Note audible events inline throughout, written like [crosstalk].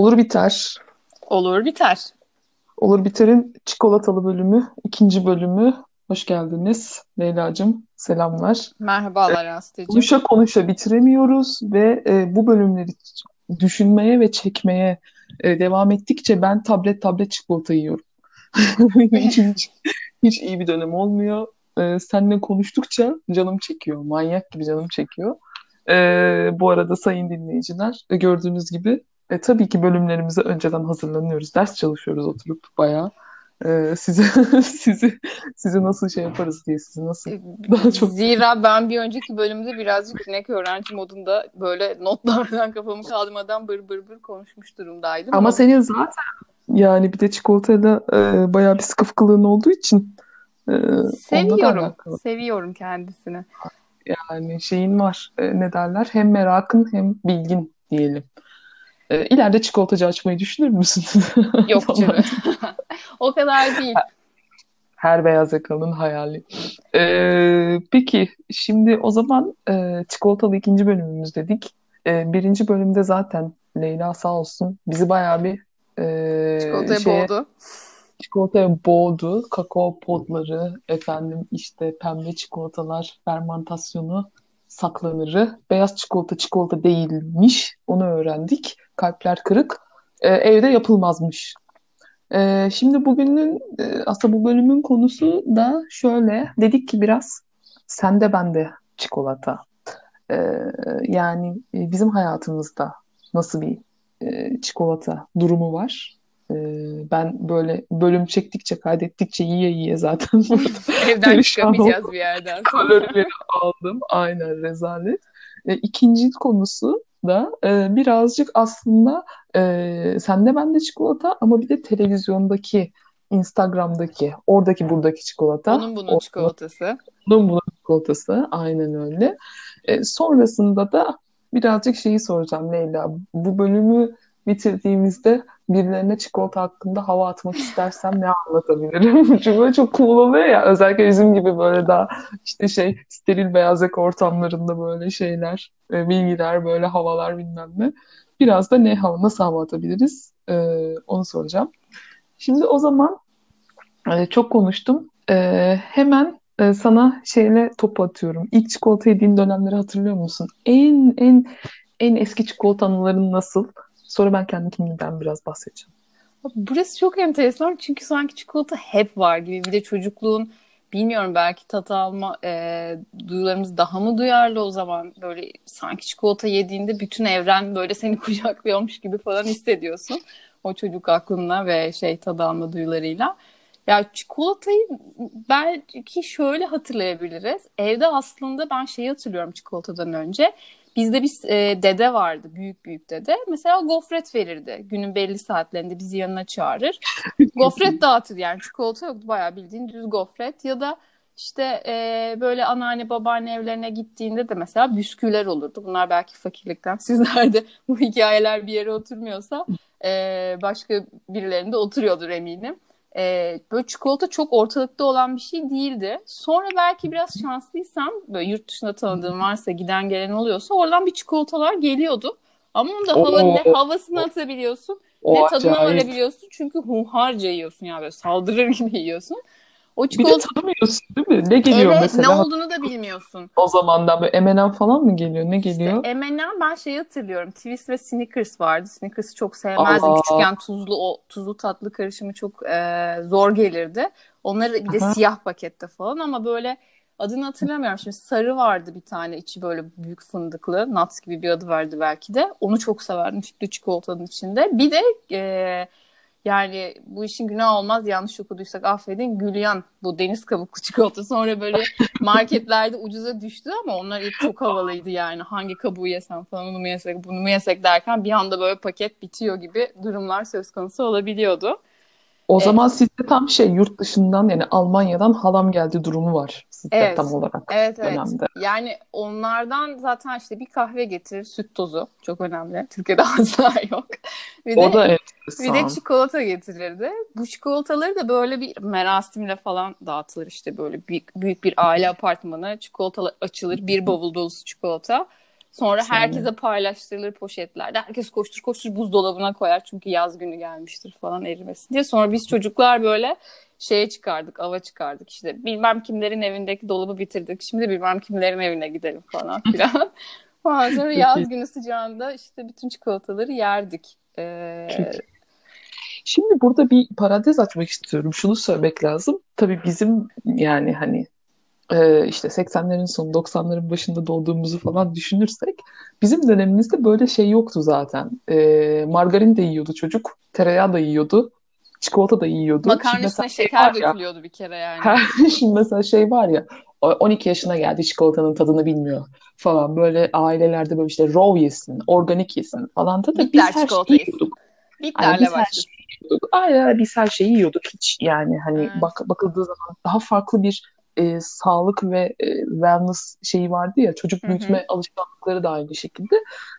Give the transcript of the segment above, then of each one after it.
Olur biter. Olur biter. Olur biterin çikolatalı bölümü, ikinci bölümü. Hoş geldiniz Leyla'cığım. Selamlar. Merhabalar Aslı'cığım. Konuşa konuşa bitiremiyoruz ve e, bu bölümleri düşünmeye ve çekmeye e, devam ettikçe ben tablet tablet çikolata yiyorum. [laughs] hiç, hiç, hiç iyi bir dönem olmuyor. E, seninle konuştukça canım çekiyor. Manyak gibi canım çekiyor. E, bu arada sayın dinleyiciler gördüğünüz gibi e, tabii ki bölümlerimize önceden hazırlanıyoruz. Ders çalışıyoruz oturup bayağı. E, sizi [laughs] sizi sizi nasıl şey yaparız diye sizi nasıl E, daha çok Zira ben bir önceki bölümde birazcık sinek öğrenci modunda böyle notlardan [laughs] kafamı kaldırmadan bır bır bır konuşmuş durumdaydım. ama senin zaten yani bir de çikolatayla e, bayağı bir sıkı fıkılığın olduğu için e, seviyorum. Seviyorum kendisini. Yani şeyin var e, ne derler hem merakın hem bilgin diyelim. E, ileride çikolatacı açmayı düşünür müsün? Yok [laughs] canım. [laughs] O kadar değil. Her beyaz yakalının hayali. Ee, peki şimdi o zaman e, çikolatalı ikinci bölümümüz dedik. E, birinci bölümde zaten Leyla sağ olsun bizi bayağı bir e, Çikolataya şeye, boğdu. çikolataya boğdu. Kakao podları, efendim işte pembe çikolatalar, fermentasyonu, saklanırı. Beyaz çikolata çikolata değilmiş. Onu öğrendik. Kalpler kırık. E, evde yapılmazmış. Ee, şimdi bugünün e, aslında bu bölümün konusu da şöyle dedik ki biraz sende bende çikolata. Ee, yani e, bizim hayatımızda nasıl bir e, çikolata durumu var? Ee, ben böyle bölüm çektikçe kaydettikçe yiye yiye zaten [laughs] burada Evden çıkamayacağız oldum. bir yerden sonra. Kalorileri aldım. Aynen rezalet. E, ikinci konusu da e, birazcık aslında e, sende bende çikolata ama bir de televizyondaki, Instagram'daki, oradaki buradaki çikolata. Onun bunun çikolatası. Onun bunun çikolatası. Aynen öyle. E, sonrasında da birazcık şeyi soracağım Leyla. Bu bölümü bitirdiğimizde birilerine çikolata hakkında hava atmak istersem ne anlatabilirim? [laughs] Çünkü böyle çok cool oluyor ya. Özellikle bizim gibi böyle daha işte şey steril beyaz yaka ortamlarında böyle şeyler, e, bilgiler, böyle havalar bilmem ne. Biraz da ne hava, nasıl hava atabiliriz? E, onu soracağım. Şimdi o zaman e, çok konuştum. E, hemen e, sana şeyle topu atıyorum. İlk çikolata yediğin dönemleri hatırlıyor musun? En en en eski çikolata anıların nasıl? Sonra ben kendi kimliğimden biraz bahsedeceğim. Burası çok enteresan çünkü sanki çikolata hep var gibi. Bir de çocukluğun bilmiyorum belki tat alma e, duyularımız daha mı duyarlı o zaman böyle sanki çikolata yediğinde bütün evren böyle seni [laughs] kucaklıyormuş gibi falan hissediyorsun. O çocuk aklınla ve şey tad alma duyularıyla. Ya çikolatayı belki şöyle hatırlayabiliriz. Evde aslında ben şeyi hatırlıyorum çikolatadan önce. Bizde bir e, dede vardı, büyük büyük dede. Mesela gofret verirdi. Günün belli saatlerinde bizi yanına çağırır. [laughs] Gofret dağıtır yani çikolata yoktu bayağı bildiğin düz gofret. Ya da işte e, böyle anneanne babaanne evlerine gittiğinde de mesela bisküviler olurdu. Bunlar belki fakirlikten [laughs] sizlerde bu hikayeler bir yere oturmuyorsa e, başka birilerinde oturuyordur eminim. E, böyle çikolata çok ortalıkta olan bir şey değildi. Sonra belki biraz şanslıysam böyle yurt dışında tanıdığım varsa giden gelen oluyorsa oradan bir çikolatalar geliyordu. Ama onu da hava, Oo. ne havasını atabiliyorsun O ne tadına acayip. varabiliyorsun. Çünkü hunharca yiyorsun ya böyle saldırır [laughs] gibi yiyorsun. O Bir de çikolata tanımıyorsun değil mi? Ne geliyor evet mesela? ne olduğunu da bilmiyorsun. O zamandan böyle M&M falan mı geliyor? Ne geliyor? İşte M&M ben şeyi hatırlıyorum. Twist ve Snickers vardı. Snickers'ı çok sevmezdim. Aa. Küçükken tuzlu o tuzlu tatlı karışımı çok e, zor gelirdi. Onları bir de Aha. siyah pakette falan ama böyle adını hatırlamıyorum. Şimdi sarı vardı bir tane içi böyle büyük fındıklı. Nuts gibi bir adı vardı belki de. Onu çok severdim sütlü çikolatanın içinde. Bir de e, yani bu işin günah olmaz yanlış okuduysak affedin. Gülyan bu deniz kabuklu [laughs] çikolata sonra böyle [laughs] marketlerde ucuza düştü ama onlar ilk çok havalıydı yani. Hangi kabuğu yesem falan onu mu yesek bunu mu yesek derken bir anda böyle paket bitiyor gibi durumlar söz konusu olabiliyordu. O Evet. zaman sizde tam şey yurt dışından yani Almanya'dan halam geldi durumu var sizde Evet. tam olarak Evet evet. dönemde. Yani onlardan zaten işte bir kahve getirir, süt tozu çok önemli. Türkiye'de [laughs] asla yok. Bir de O da Bir de enteresan. çikolata getirirdi. Bu çikolataları da böyle bir merasimle falan dağıtılır işte böyle büyük, büyük bir aile apartmanı. Çikolatalar açılır. Bir bavul dolusu çikolata. Sonra herkese paylaştırılır poşetlerde. Herkes koştur koştur buzdolabına koyar çünkü yaz günü gelmiştir falan erimesin diye. Sonra biz çocuklar böyle şeye çıkardık, ava çıkardık işte. Bilmem kimlerin evindeki dolabı bitirdik. Şimdi bilmem kimlerin evine gidelim falan filan. [laughs] Ondan sonra yaz günü sıcağında işte bütün çikolataları yerdik. Ee, Şimdi burada bir parantez açmak istiyorum. Şunu söylemek lazım. Tabii bizim yani hani e, işte 80'lerin sonu 90'ların başında doğduğumuzu falan düşünürsek bizim dönemimizde böyle şey yoktu zaten. E, margarin de yiyordu çocuk, tereyağı da yiyordu, çikolata da yiyordu. Makarna üstüne şey şeker dökülüyordu ya, bir kere yani. [laughs] Şimdi mesela şey var ya 12 yaşına geldi çikolatanın tadını bilmiyor falan böyle ailelerde böyle işte raw yesin, organik yesin falan da, da biz her şeyi yiyorduk. Bitlerle yani başladık. Aynen biz her şeyi yiyorduk hiç yani hani evet. bak bakıldığı zaman daha farklı bir e, sağlık ve e, wellness şeyi vardı ya çocuk büyütme hı hı. alışkanlıkları da aynı şekilde.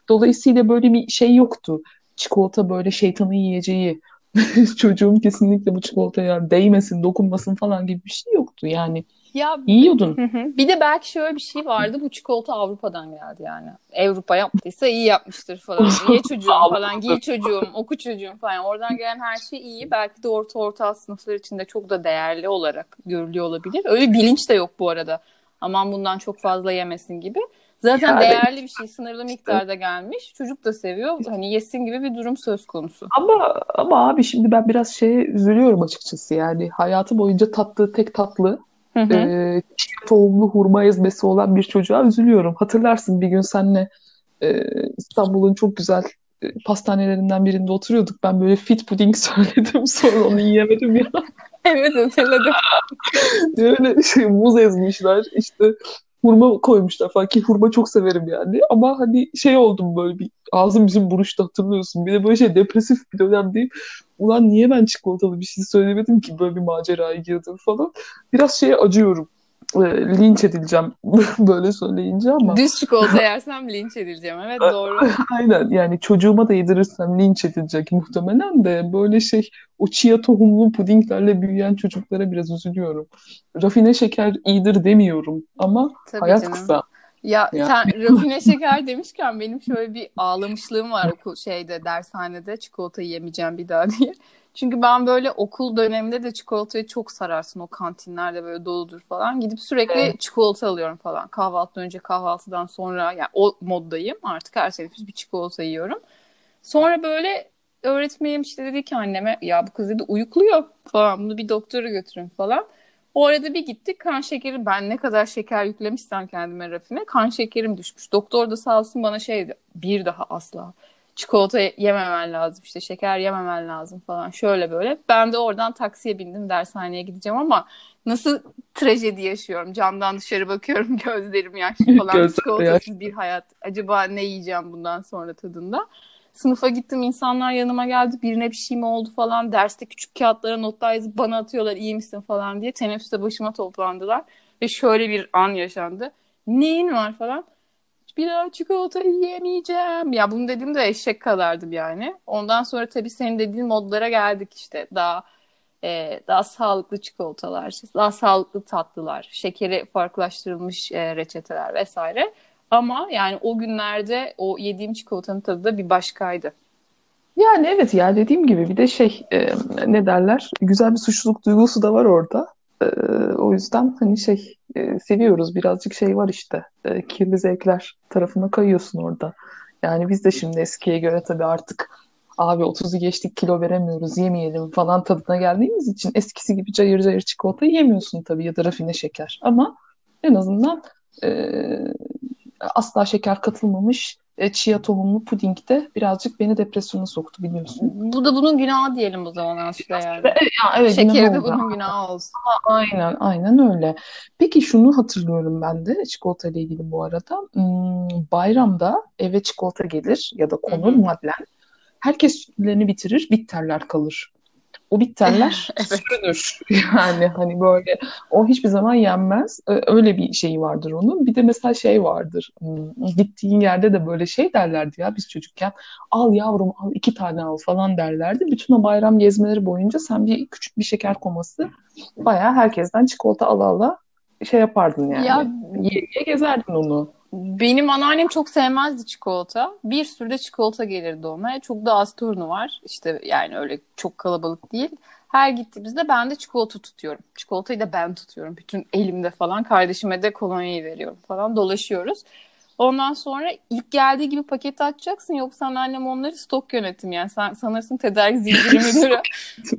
Dolayısıyla böyle bir şey yoktu. Çikolata böyle şeytanın yiyeceği [laughs] çocuğum kesinlikle bu çikolataya değmesin, dokunmasın falan gibi bir şey yoktu. Yani ya, yiyordun. Hı hı. Bir de belki şöyle bir şey vardı. Bu çikolata Avrupa'dan geldi yani. Avrupa yaptıysa iyi yapmıştır falan. [laughs] Ye çocuğum falan, giy çocuğum, oku çocuğum falan. Oradan gelen her şey iyi. Belki de orta orta sınıflar içinde çok da değerli olarak görülüyor olabilir. Öyle bilinç de yok bu arada. Aman bundan çok fazla yemesin gibi. Zaten yani, değerli bir şey sınırlı miktarda gelmiş. Çocuk da seviyor. Hani yesin gibi bir durum söz konusu. Ama ama abi şimdi ben biraz şeye üzülüyorum açıkçası. Yani hayatı boyunca tattığı tek tatlı Hı hı. E, tohumlu hurma ezmesi olan bir çocuğa üzülüyorum. Hatırlarsın bir gün senle e, İstanbul'un çok güzel e, pastanelerinden birinde oturuyorduk. Ben böyle fit puding [laughs] söyledim sonra onu yiyemedim ya. [laughs] evet hatırladım. Böyle şey muz ezmişler işte hurma koymuşlar falan ki hurma çok severim yani. Ama hani şey oldum böyle bir ağzım bizim buruştu hatırlıyorsun. Bir de böyle şey depresif bir dönemdeyim. Ulan niye ben çikolatalı bir şey söylemedim ki böyle bir maceraya girdim falan. Biraz şeye acıyorum e, linç edileceğim [laughs] böyle söyleyince ama. Düz çikolata yersem linç edileceğim. Evet doğru. [laughs] Aynen yani çocuğuma da yedirirsem linç edilecek muhtemelen de böyle şey o chia tohumlu pudinglerle büyüyen çocuklara biraz üzülüyorum. Rafine şeker iyidir demiyorum ama Tabii hayat canım. kısa. Ya yani. sen rafine şeker demişken benim şöyle bir ağlamışlığım var okul şeyde dershanede çikolata yemeyeceğim bir daha diye. Çünkü ben böyle okul döneminde de çikolatayı çok sararsın. O kantinlerde böyle doludur falan. Gidip sürekli evet. çikolata alıyorum falan. Kahvaltıdan önce kahvaltıdan sonra yani o moddayım. Artık her teneffüs bir çikolata yiyorum. Sonra böyle öğretmenim işte dedi ki anneme ya bu kız dedi uyukluyor falan bunu bir doktora götürün falan. O arada bir gittik kan şekeri ben ne kadar şeker yüklemişsem kendime rafine kan şekerim düşmüş. Doktor da sağ olsun bana şey dedi bir daha asla çikolata yememen lazım işte şeker yememen lazım falan şöyle böyle. Ben de oradan taksiye bindim dershaneye gideceğim ama nasıl trajedi yaşıyorum. Camdan dışarı bakıyorum [laughs] gözlerim yaşlı [laughs] falan. Çikolatasız bir hayat. Acaba ne yiyeceğim bundan sonra tadında. Sınıfa gittim insanlar yanıma geldi birine bir şey mi oldu falan derste küçük kağıtlara notlar yazıp bana atıyorlar iyi misin falan diye teneffüste başıma toplandılar ve şöyle bir an yaşandı. Neyin var falan bir daha çikolata yiyemeyeceğim. Ya bunu dediğimde eşek kadardım yani. Ondan sonra tabii senin dediğin modlara geldik işte. Daha e, daha sağlıklı çikolatalar, daha sağlıklı tatlılar, şekeri farklılaştırılmış e, reçeteler vesaire. Ama yani o günlerde o yediğim çikolatanın tadı da bir başkaydı. Yani evet ya dediğim gibi bir de şey e, ne derler güzel bir suçluluk duygusu da var orada. E, o yüzden hani şey e, seviyoruz birazcık şey var işte e, kirli zevkler tarafına kayıyorsun orada. Yani biz de şimdi eskiye göre tabii artık abi 30'u geçtik kilo veremiyoruz yemeyelim falan tadına geldiğimiz için eskisi gibi cayır cayır çikolata yemiyorsun tabii ya da rafine şeker. Ama en azından e, asla şeker katılmamış e, chia tohumlu puding de birazcık beni depresyona soktu biliyorsun. Bu da bunun günahı diyelim o zaman aslında yani. Evet, evet, Şekeri de bunun günahı olsun. Ama aynen aynen öyle. Peki şunu hatırlıyorum ben de çikolata ile ilgili bu arada. Hmm, bayramda eve çikolata gelir ya da konur madlen. Herkes sütlerini bitirir, bitterler kalır o bitterler [laughs] evet. sürünür. [laughs] Yani hani böyle o hiçbir zaman yenmez. Öyle bir şey vardır onun. Bir de mesela şey vardır. Hmm, gittiğin yerde de böyle şey derlerdi ya biz çocukken. Al yavrum al iki tane al falan derlerdi. Bütün o bayram gezmeleri boyunca sen bir küçük bir şeker koması bayağı herkesten çikolata ala ala şey yapardın yani. Ya, ye, ye gezerdin onu. Benim anneannem çok sevmezdi çikolata. Bir sürü de çikolata gelirdi ona. Çok da az torunu var. İşte yani öyle çok kalabalık değil. Her gittiğimizde ben de çikolata tutuyorum. Çikolatayı da ben tutuyorum. Bütün elimde falan. Kardeşime de kolonyayı veriyorum falan. Dolaşıyoruz. Ondan sonra ilk geldiği gibi paketi açacaksın. Yoksa annem onları stok yönetim yani. Sen sanırsın tedarik zinciri [laughs] müdürü.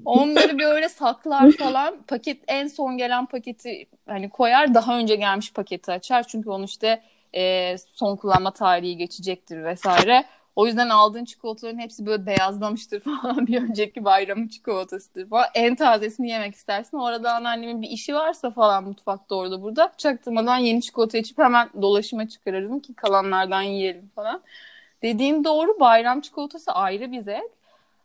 onları böyle saklar falan. Paket en son gelen paketi hani koyar. Daha önce gelmiş paketi açar. Çünkü onu işte e, son kullanma tarihi geçecektir vesaire. O yüzden aldığın çikolataların hepsi böyle beyazlamıştır [laughs] falan bir önceki bayramın çikolatasıdır falan. En tazesini yemek istersin. Orada anneannemin bir işi varsa falan mutfakta orada burada çaktırmadan yeni çikolata içip hemen dolaşıma çıkarırdım ki kalanlardan yiyelim falan. Dediğin doğru bayram çikolatası ayrı bir zevk.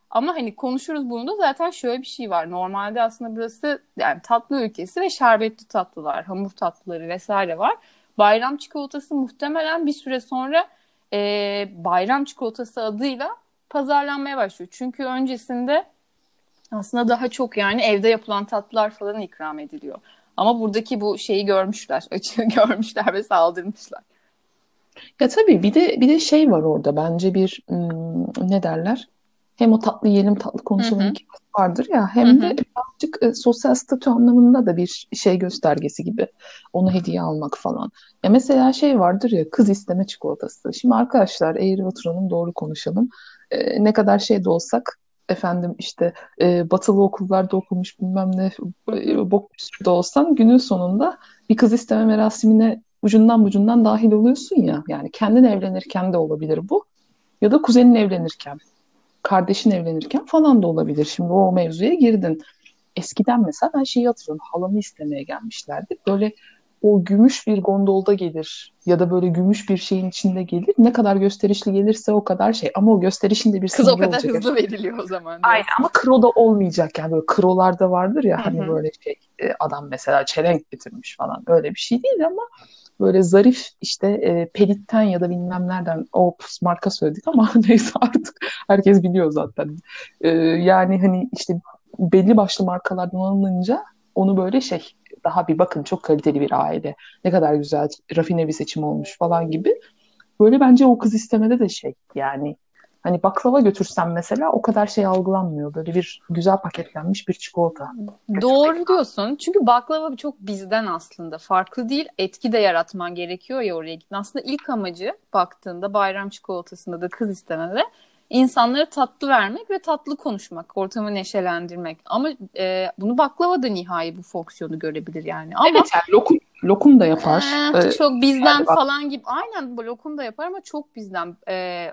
Ama hani konuşuruz bunu da zaten şöyle bir şey var. Normalde aslında burası yani tatlı ülkesi ve şerbetli tatlılar, hamur tatlıları vesaire var. Bayram çikolatası muhtemelen bir süre sonra e, bayram çikolatası adıyla pazarlanmaya başlıyor. Çünkü öncesinde aslında daha çok yani evde yapılan tatlılar falan ikram ediliyor. Ama buradaki bu şeyi görmüşler, [laughs] açığı görmüşler ve saldırmışlar. Ya tabii bir de bir de şey var orada bence bir ım, ne derler? Hem o tatlı yiyelim tatlı konuşalım vardır ya hem Hı-hı. de birazcık e, sosyal statü anlamında da bir şey göstergesi gibi onu hediye almak falan. Ya mesela şey vardır ya kız isteme çikolatası. Şimdi arkadaşlar eğri oturalım doğru konuşalım. E, ne kadar şey de olsak efendim işte e, batılı okullarda okumuş bilmem ne e, bok da olsan günün sonunda bir kız isteme merasimine ucundan bucundan dahil oluyorsun ya. Yani kendin evlenirken de olabilir bu. Ya da kuzenin evlenirken kardeşin evlenirken falan da olabilir. Şimdi o mevzuya girdin. Eskiden mesela ben şeyi hatırlıyorum. Halamı istemeye gelmişlerdi. Böyle o gümüş bir gondolda gelir ya da böyle gümüş bir şeyin içinde gelir. Ne kadar gösterişli gelirse o kadar şey. Ama o gösterişin de bir Kız o kadar hızlı veriliyor o zaman. Aynen ama kroda olmayacak yani böyle krolarda vardır ya Hı-hı. hani böyle şey e, adam mesela çelenk getirmiş falan öyle bir şey değil ama böyle zarif işte e, Pelit'ten ya da bilmem nereden o marka söyledik ama [laughs] neyse artık herkes biliyor zaten. E, yani hani işte belli başlı markalardan alınınca onu böyle şey daha bir bakın çok kaliteli bir aile. Ne kadar güzel rafine bir seçim olmuş falan gibi. Böyle bence o kız istemede de şey yani Hani baklava götürsem mesela o kadar şey algılanmıyor. Böyle bir güzel paketlenmiş bir çikolata. Doğru diyorsun. Çünkü baklava çok bizden aslında. Farklı değil. Etki de yaratman gerekiyor ya oraya gittin. Aslında ilk amacı baktığında bayram çikolatasında da kız istemede insanlara tatlı vermek ve tatlı konuşmak, ortamı neşelendirmek. Ama e, bunu baklava da nihai bu fonksiyonu görebilir yani. Ama, evet yani lokum, lokum da yapar. E, çok bizden yani falan gibi. Aynen bu lokum da yapar ama çok bizden. E,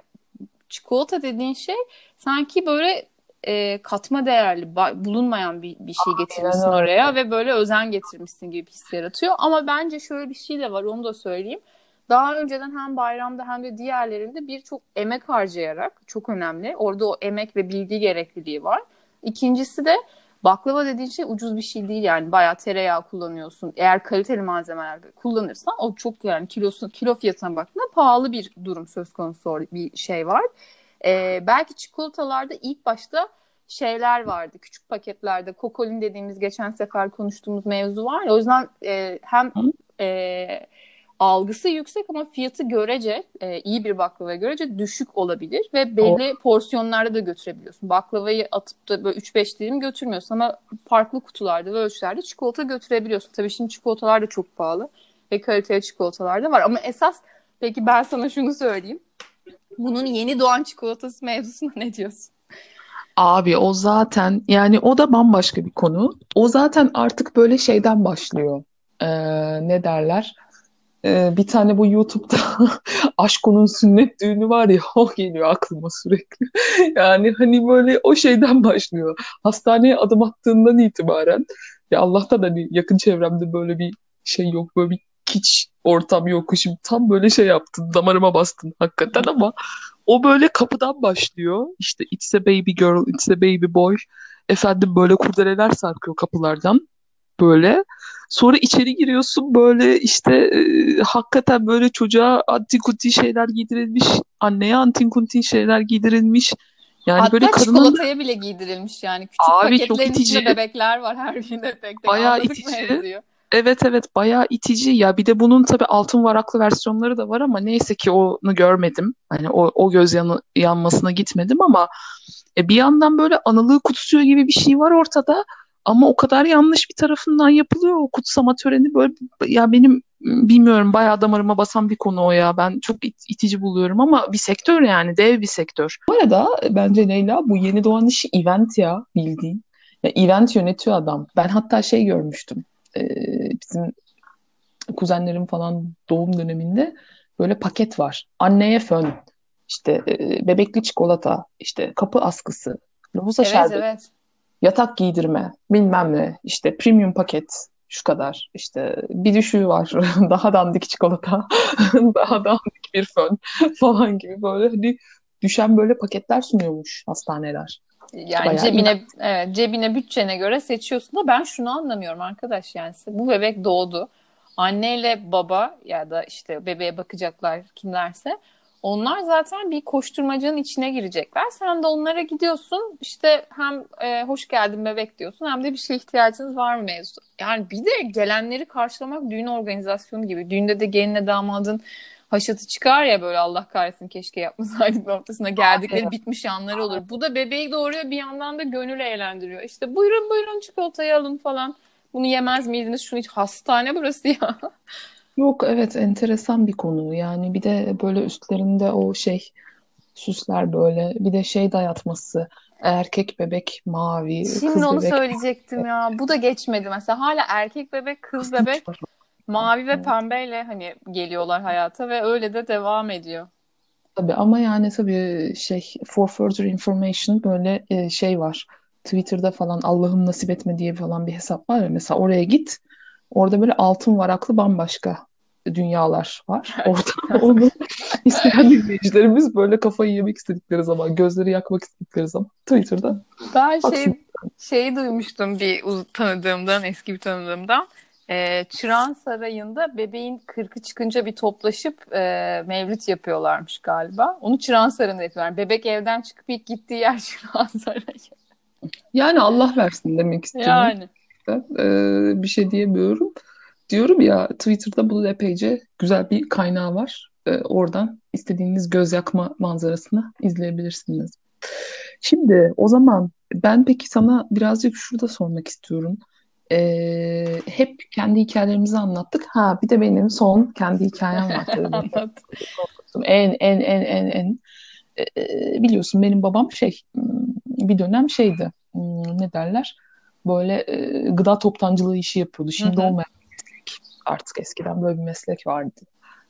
çikolata dediğin şey sanki böyle e, katma değerli bulunmayan bir, bir şey getirmişsin Aynen. oraya ve böyle özen getirmişsin gibi his yaratıyor. Ama bence şöyle bir şey de var onu da söyleyeyim. Daha önceden hem bayramda hem de diğerlerinde birçok emek harcayarak çok önemli. Orada o emek ve bilgi gerekliliği var. İkincisi de Baklava dediğin şey ucuz bir şey değil yani. Bayağı tereyağı kullanıyorsun. Eğer kaliteli malzemeler kullanırsan o çok yani kilosu, kilo fiyatına baktığında pahalı bir durum söz konusu bir şey var. Ee, belki çikolatalarda ilk başta şeyler vardı. Küçük paketlerde kokolin dediğimiz geçen sefer konuştuğumuz mevzu var ya. O yüzden e, hem e, algısı yüksek ama fiyatı görece e, iyi bir baklava görece düşük olabilir ve belli o. porsiyonlarda da götürebiliyorsun. Baklavayı atıp da böyle 3-5 dilim götürmüyorsun ama farklı kutularda ve ölçülerde çikolata götürebiliyorsun. Tabii şimdi çikolatalar da çok pahalı ve kaliteli çikolatalar da var ama esas peki ben sana şunu söyleyeyim. Bunun yeni doğan çikolatası mevzusuna ne diyorsun? Abi o zaten yani o da bambaşka bir konu. O zaten artık böyle şeyden başlıyor. Ee, ne derler? Ee, bir tane bu YouTube'da [laughs] Aşko'nun sünnet düğünü var ya [laughs] o geliyor aklıma sürekli. [laughs] Yani hani böyle o şeyden başlıyor. Hastaneye adım attığından itibaren ya Allah'tan hani yakın çevremde böyle bir şey yok böyle bir kiç ortam yok. Şimdi tam böyle şey yaptın damarıma bastın hakikaten ama o böyle kapıdan başlıyor. İşte it's a baby girl, it's a baby boy. Efendim böyle kurdeleler sarkıyor kapılardan böyle. Sonra içeri giriyorsun böyle işte e, hakikaten böyle çocuğa antinkuntin şeyler giydirilmiş. Anneye antinkuntin şeyler giydirilmiş. Yani Hatta böyle kadının... çikolataya bile giydirilmiş yani. Küçük Abi, paketlerin içinde bebekler var her birinde tek tek. Bayağı itici. Evet evet bayağı itici ya bir de bunun tabii altın varaklı versiyonları da var ama neyse ki onu görmedim. Hani o, o göz yanı, yanmasına gitmedim ama e, bir yandan böyle analığı kutsuyor gibi bir şey var ortada ama o kadar yanlış bir tarafından yapılıyor o kutsama töreni böyle ya benim bilmiyorum bayağı damarıma basan bir konu o ya. Ben çok it- itici buluyorum ama bir sektör yani dev bir sektör. Bu arada bence Leyla bu yeni doğan işi event ya bildiğin. Ya event yönetiyor adam. Ben hatta şey görmüştüm. Ee, bizim kuzenlerim falan doğum döneminde böyle paket var. Anneye fön, işte e, bebekli çikolata, işte kapı askısı, lohusa Evet şerbeti, evet. Yatak giydirme, bilmem ne, işte premium paket şu kadar. İşte bir düşüğü var. [laughs] Daha dandik çikolata, [laughs] daha dandik bir fön [laughs] falan gibi böyle hani düşen böyle paketler sunuyormuş hastaneler. Yani Bayağı iyi. cebine evet, cebine bütçene göre seçiyorsun da ben şunu anlamıyorum arkadaş yani bu bebek doğdu. Anneyle baba ya da işte bebeğe bakacaklar kimlerse onlar zaten bir koşturmacanın içine girecekler. Sen de onlara gidiyorsun işte hem e, hoş geldin bebek diyorsun hem de bir şeye ihtiyacınız var mı mevzu. Yani bir de gelenleri karşılamak düğün organizasyonu gibi. Düğünde de gelinle damadın haşatı çıkar ya böyle Allah kahretsin keşke yapmasaydık noktasına geldikleri bitmiş yanları olur. Bu da bebeği doğuruyor bir yandan da gönül eğlendiriyor. İşte buyurun buyurun çikolatayı alın falan. Bunu yemez miydiniz? Şunu hiç hastane burası ya. Yok evet enteresan bir konu. Yani bir de böyle üstlerinde o şey süsler böyle. Bir de şey dayatması. Erkek bebek mavi, Şimdi kız onu bebek söyleyecektim ya. Bu da geçmedi mesela. Hala erkek bebek, kız bebek mavi ve pembeyle hani geliyorlar hayata ve öyle de devam ediyor. Tabii ama yani tabii şey for further information böyle e, şey var. Twitter'da falan Allah'ım nasip etme diye falan bir hesap var ya mesela oraya git. Orada böyle altın varaklı bambaşka dünyalar var. [laughs] Orada onu [laughs] isteyen dinleyicilerimiz böyle kafayı yemek istedikleri zaman, gözleri yakmak istedikleri zaman Twitter'da Ben şey baksın. şeyi duymuştum bir tanıdığımdan, eski bir tanıdığımdan. Ee, Çırağan Sarayı'nda bebeğin kırkı çıkınca bir toplaşıp e, mevlüt yapıyorlarmış galiba. Onu Çırağan Sarayı'nda yapıyorlar. Bebek evden çıkıp ilk gittiği yer [laughs] Çırağan Sarayı. Yani Allah versin demek istiyorum. Yani. Ben, e, bir şey diyemiyorum. Diyorum ya Twitter'da bunun epeyce güzel bir kaynağı var. E, oradan istediğiniz göz yakma manzarasını izleyebilirsiniz. Şimdi o zaman ben peki sana birazcık şurada sormak istiyorum. E, hep kendi hikayelerimizi anlattık. Ha bir de benim son kendi hikayem var. [laughs] Anlat. En en en en en e, e, biliyorsun benim babam şey hmm, bir dönem şeydi Hmm, ne derler böyle e, gıda toptancılığı işi yapıyordu. Şimdi hı. olmayan artık eskiden böyle bir meslek vardı.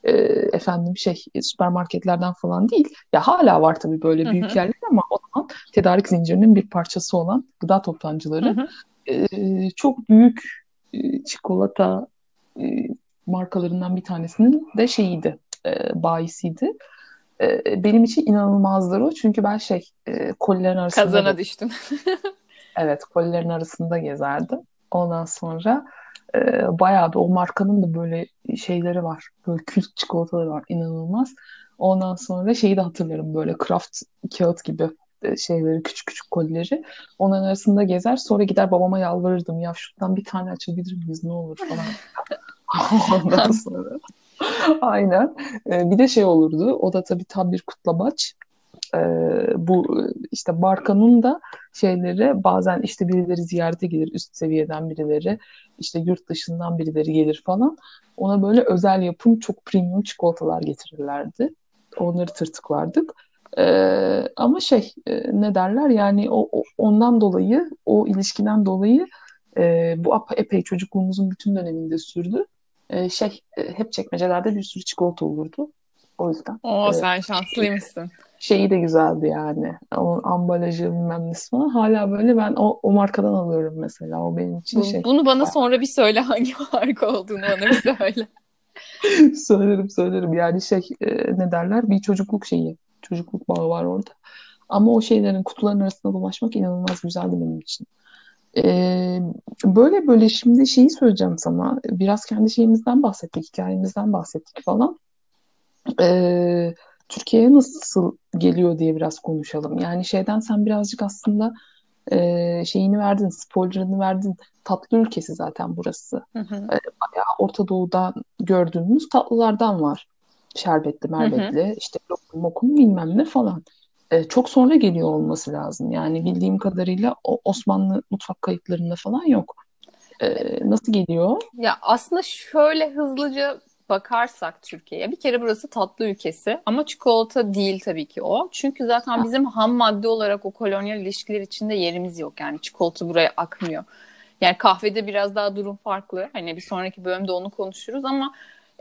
E, efendim şey süpermarketlerden falan değil. Ya hala var tabii böyle büyük hı. yerler ama o zaman tedarik zincirinin bir parçası olan gıda toptancıları e, çok büyük e, çikolata e, markalarından bir tanesinin de şeyiydi, e, bayisiydi. E, benim için inanılmazdır o. Çünkü ben şey e, kolilerin arasında Kazana gezerdim. düştün. [laughs] Evet, kolilerin arasında gezerdim. Ondan sonra e, bayağı da o markanın da böyle şeyleri var. Böyle kült çikolataları var. inanılmaz. Ondan sonra şeyi de hatırlarım böyle Kraft kağıt gibi e, şeyleri küçük küçük kolileri. Onların arasında gezer. Sonra gider babama yalvarırdım. Ya şuradan bir tane açabilir miyiz ne olur falan. [laughs] Ondan sonra. Aynen. E, bir de şey olurdu. O da tabii tam bir kutlamaç. E, bu işte Barkan'ın da şeyleri bazen işte birileri ziyarete gelir üst seviyeden birileri işte yurt dışından birileri gelir falan. Ona böyle özel yapım çok premium çikolatalar getirirlerdi. Onları tırtıklardık. E, ama şey e, ne derler yani o, o- ondan dolayı o ilişkiden dolayı e, bu epey çocukluğumuzun bütün döneminde sürdü. E, şey e, hep çekmecelerde bir sürü çikolata olurdu. O yüzden Oo e, sen şanslıymışsın. Şeyi de güzeldi yani. O ambalajı bilmem nesi falan. Hala böyle ben o, o markadan alıyorum mesela. O benim için Bu, şey. bunu bana sonra bir söyle hangi marka olduğunu bana bir söyle. [laughs] [laughs] Söylerim söylerim. Yani şey e, ne derler? Bir çocukluk şeyi. Çocukluk bağı var orada. Ama o şeylerin kutuların arasında dolaşmak inanılmaz güzeldi benim için. E, böyle böyle şimdi şeyi söyleyeceğim sana. Biraz kendi şeyimizden bahsettik, hikayemizden bahsettik falan. E, Türkiye'ye nasıl geliyor diye biraz konuşalım. Yani şeyden sen birazcık aslında e, şeyini verdin, spoilerını verdin. Tatlı ülkesi zaten burası. Hı hı. E, bayağı Orta Doğu'dan gördüğümüz tatlılardan var. Şerbetli, merbetli, hı hı. işte lokum, mokum bilmem ne falan. E, çok sonra geliyor olması lazım. Yani bildiğim kadarıyla o Osmanlı mutfak kayıtlarında falan yok. E, nasıl geliyor? Ya aslında şöyle hızlıca bakarsak Türkiye'ye bir kere burası tatlı ülkesi ama çikolata değil tabii ki o. Çünkü zaten bizim ham madde olarak o kolonyal ilişkiler içinde yerimiz yok. Yani çikolata buraya akmıyor. Yani kahvede biraz daha durum farklı. Hani bir sonraki bölümde onu konuşuruz ama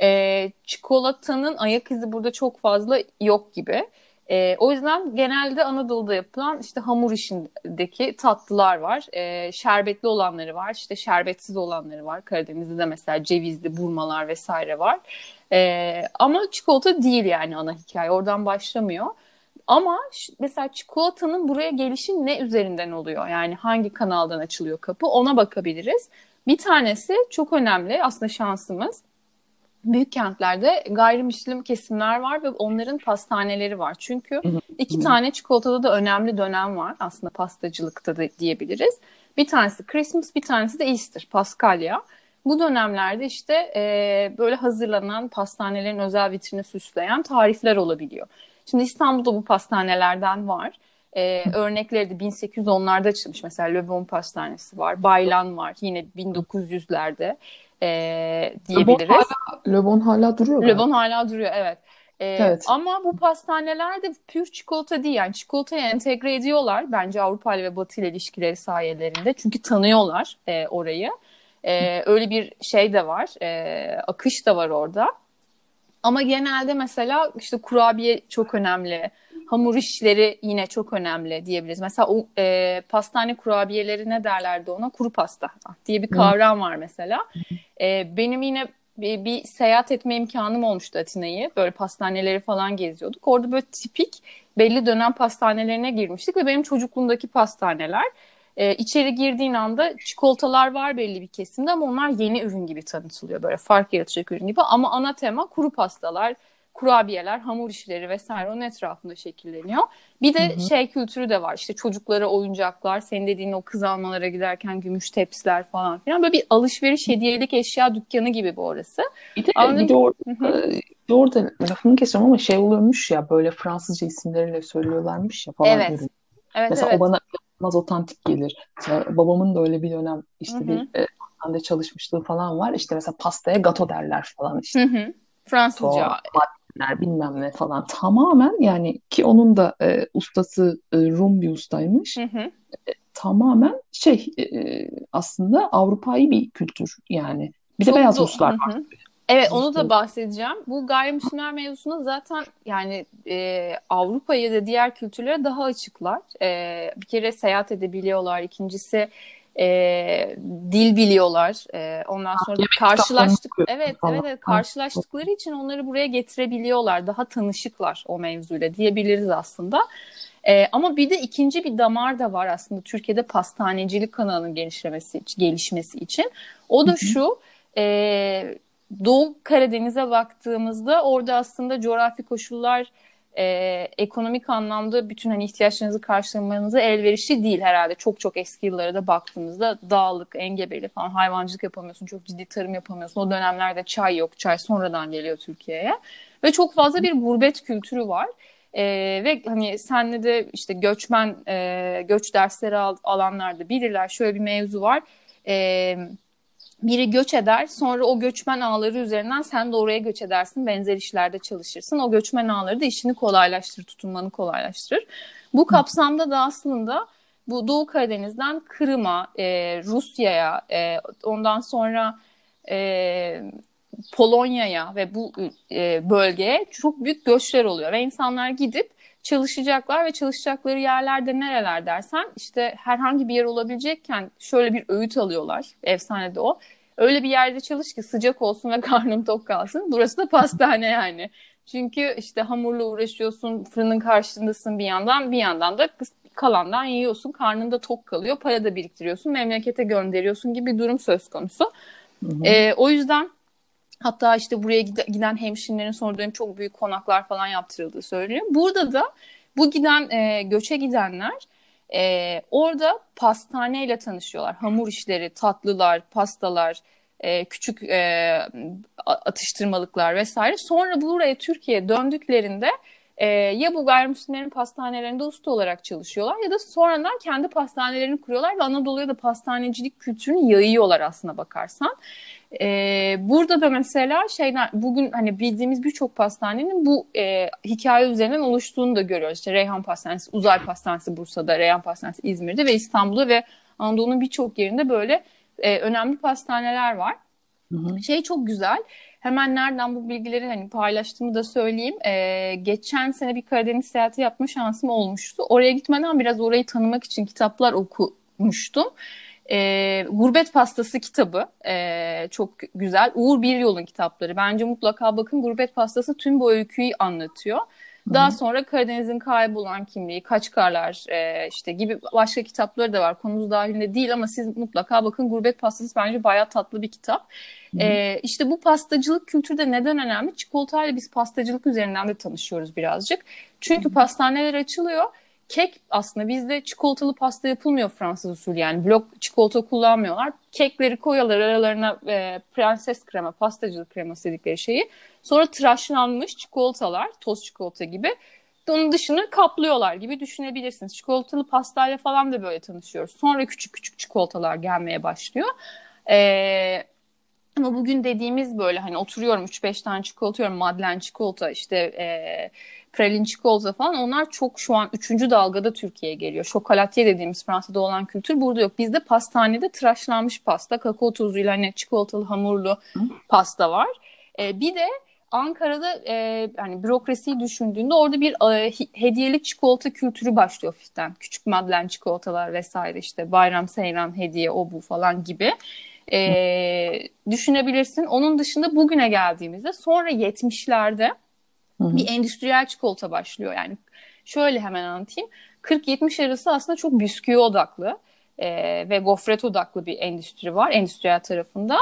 e, çikolatanın ayak izi burada çok fazla yok gibi. E, o yüzden genelde Anadolu'da yapılan işte hamur işindeki tatlılar var. E, şerbetli olanları var, işte şerbetsiz olanları var. Karadeniz'de de mesela cevizli burmalar vesaire var. E, ama çikolata değil yani ana hikaye. Oradan başlamıyor. Ama mesela çikolatanın buraya gelişi ne üzerinden oluyor? Yani hangi kanaldan açılıyor kapı? Ona bakabiliriz. Bir tanesi çok önemli aslında şansımız büyük kentlerde gayrimüslim kesimler var ve onların pastaneleri var. Çünkü iki tane çikolatada da önemli dönem var aslında pastacılıkta da diyebiliriz. Bir tanesi Christmas, bir tanesi de Easter, Paskalya. Bu dönemlerde işte e, böyle hazırlanan pastanelerin özel vitrini süsleyen tarifler olabiliyor. Şimdi İstanbul'da bu pastanelerden var. Ee, örnekleri de 1810'larda açılmış. Mesela Le Bon Pastanesi var. Baylan var. Yine 1900'lerde e, diyebiliriz. Le Bon hala, hala duruyor. Le Bon hala duruyor evet. Ee, evet. Ama bu pastaneler de pür çikolata değil. Yani çikolatayı entegre ediyorlar bence Avrupa ile ve Batı ile ilişkileri sayelerinde. Çünkü tanıyorlar e, orayı. E, öyle bir şey de var. E, akış da var orada. Ama genelde mesela işte kurabiye çok önemli. Hamur işleri yine çok önemli diyebiliriz. Mesela o e, pastane kurabiyeleri ne derlerdi ona? Kuru pasta diye bir kavram var mesela. E, benim yine bir, bir seyahat etme imkanım olmuştu Atina'yı. Böyle pastaneleri falan geziyorduk. Orada böyle tipik belli dönem pastanelerine girmiştik ve benim çocukluğumdaki pastaneler e, içeri girdiğin anda çikolatalar var belli bir kesimde ama onlar yeni ürün gibi tanıtılıyor. Böyle fark yaratacak ürün gibi ama ana tema kuru pastalar, kurabiyeler, hamur işleri vesaire onun etrafında şekilleniyor. Bir de hı hı. şey kültürü de var. İşte çocuklara oyuncaklar, senin dediğin o kız almalara giderken gümüş tepsiler falan filan. Böyle bir alışveriş hediyelik eşya dükkanı gibi bu orası. Bir de, bir de, or e, bir orada lafını kesiyorum ama şey oluyormuş ya böyle Fransızca isimleriyle söylüyorlarmış ya falan. Evet. Evet, Mesela evet. o bana inanılmaz otantik gelir. Mesela babamın da öyle bir dönem işte Hı-hı. bir e, çalışmışlığı falan var. İşte mesela pastaya gato derler falan işte. Hı-hı. Fransızca. Maddeler, bilmem ne falan. Tamamen yani ki onun da e, ustası e, Rum bir ustaymış. E, tamamen şey e, aslında Avrupa'yı bir kültür yani. Bir Çok de beyaz Ruslar var. Evet onu da bahsedeceğim. Bu gayrimüslimler mevzusunda zaten yani e, Avrupa'ya da diğer kültürlere daha açıklar. E, bir kere seyahat edebiliyorlar. İkincisi e, dil biliyorlar. E, ondan sonra da karşılaştık. Evet, evet, evet karşılaştıkları için onları buraya getirebiliyorlar. Daha tanışıklar o mevzuyla diyebiliriz aslında. E, ama bir de ikinci bir damar da var aslında Türkiye'de pastanecilik kanalının gelişmesi, gelişmesi için. O da şu, e, Doğu Karadeniz'e baktığımızda orada aslında coğrafi koşullar e, ekonomik anlamda bütün hani ihtiyaçlarınızı karşılamanıza elverişli değil herhalde. Çok çok eski yıllara da baktığımızda dağlık, engebeli falan hayvancılık yapamıyorsun. Çok ciddi tarım yapamıyorsun. O dönemlerde çay yok. Çay sonradan geliyor Türkiye'ye. Ve çok fazla bir gurbet kültürü var. Ee, ve hani senle de işte göçmen e, göç dersleri al, alanlarda bilirler. Şöyle bir mevzu var. Ee, biri göç eder sonra o göçmen ağları üzerinden sen de oraya göç edersin benzer işlerde çalışırsın. O göçmen ağları da işini kolaylaştırır tutunmanı kolaylaştırır. Bu kapsamda da aslında bu Doğu Karadeniz'den Kırım'a e, Rusya'ya e, ondan sonra e, Polonya'ya ve bu e, bölgeye çok büyük göçler oluyor ve insanlar gidip çalışacaklar ve çalışacakları yerlerde nereler dersen işte herhangi bir yer olabilecekken şöyle bir öğüt alıyorlar. Efsanede o. Öyle bir yerde çalış ki sıcak olsun ve [laughs] karnın tok kalsın. Burası da pastane yani. Çünkü işte hamurla uğraşıyorsun, fırının karşısındasın bir yandan, bir yandan da kalandan yiyorsun, karnın da tok kalıyor, para da biriktiriyorsun, memlekete gönderiyorsun gibi bir durum söz konusu. Hı hı. E, o yüzden Hatta işte buraya giden hemşinlerin son dönem çok büyük konaklar falan yaptırıldığı söyleniyor. Burada da bu giden e, göçe gidenler E, orada pastaneyle tanışıyorlar. Hamur işleri, tatlılar, pastalar, e, küçük e, atıştırmalıklar vesaire. Sonra buraya Türkiye'ye döndüklerinde e, ya bu gayrimüslimlerin pastanelerinde usta olarak çalışıyorlar ya da sonradan kendi pastanelerini kuruyorlar ve Anadolu'ya da pastanecilik kültürünü yayıyorlar aslına bakarsan. E, burada da mesela şeyler bugün hani bildiğimiz birçok pastanenin bu e, hikaye üzerinden oluştuğunu da görüyoruz. İşte Reyhan Pastanesi, Uzay Pastanesi Bursa'da, Reyhan Pastanesi İzmir'de ve İstanbul'da ve Anadolu'nun birçok yerinde böyle e, önemli pastaneler var. Hı hı. Şey çok güzel. Hemen nereden bu bilgileri hani paylaştığımı da söyleyeyim. Ee, geçen sene bir Karadeniz seyahati yapma şansım olmuştu. Oraya gitmeden biraz orayı tanımak için kitaplar okumuştum. E, Gurbet Pastası kitabı e, çok güzel. Uğur Bir Yol'un kitapları. Bence mutlaka bakın Gurbet Pastası tüm bu öyküyü anlatıyor. Daha sonra Karadeniz'in kaybolan kimliği, Kaçkarlar e, işte gibi başka kitapları da var. Konumuz dahilinde değil ama siz mutlaka bakın Gurbet Pastası bence bayağı tatlı bir kitap. E, işte bu pastacılık kültürde neden önemli? Çikolatayla biz pastacılık üzerinden de tanışıyoruz birazcık. Çünkü pastaneler açılıyor kek aslında bizde çikolatalı pasta yapılmıyor Fransız usulü yani blok çikolata kullanmıyorlar. Kekleri koyuyorlar aralarına e, prenses krema, pastacılık kreması dedikleri şeyi. Sonra tıraşlanmış çikolatalar, toz çikolata gibi. Onun dışını kaplıyorlar gibi düşünebilirsiniz. Çikolatalı pastayla falan da böyle tanışıyoruz. Sonra küçük küçük çikolatalar gelmeye başlıyor. Ee, ama bugün dediğimiz böyle hani oturuyorum 3-5 tane çikolata yiyorum. Madlen çikolata işte e, pralin çikolata falan onlar çok şu an 3. dalgada Türkiye'ye geliyor. Şokolatiye dediğimiz Fransa'da olan kültür burada yok. Bizde pastanede tıraşlanmış pasta, kakao tozuyla hani çikolatalı hamurlu pasta var. E, bir de Ankara'da e, hani bürokrasiyi düşündüğünde orada bir e, hediyelik çikolata kültürü başlıyor hafiften. Küçük madlen çikolatalar vesaire işte bayram seyran hediye o bu falan gibi. E, düşünebilirsin. Onun dışında bugüne geldiğimizde sonra 70'lerde bir endüstriyel çikolata başlıyor. Yani şöyle hemen anlatayım. 40-70 arası aslında çok bisküvi odaklı e, ve gofret odaklı bir endüstri var endüstriyel tarafında.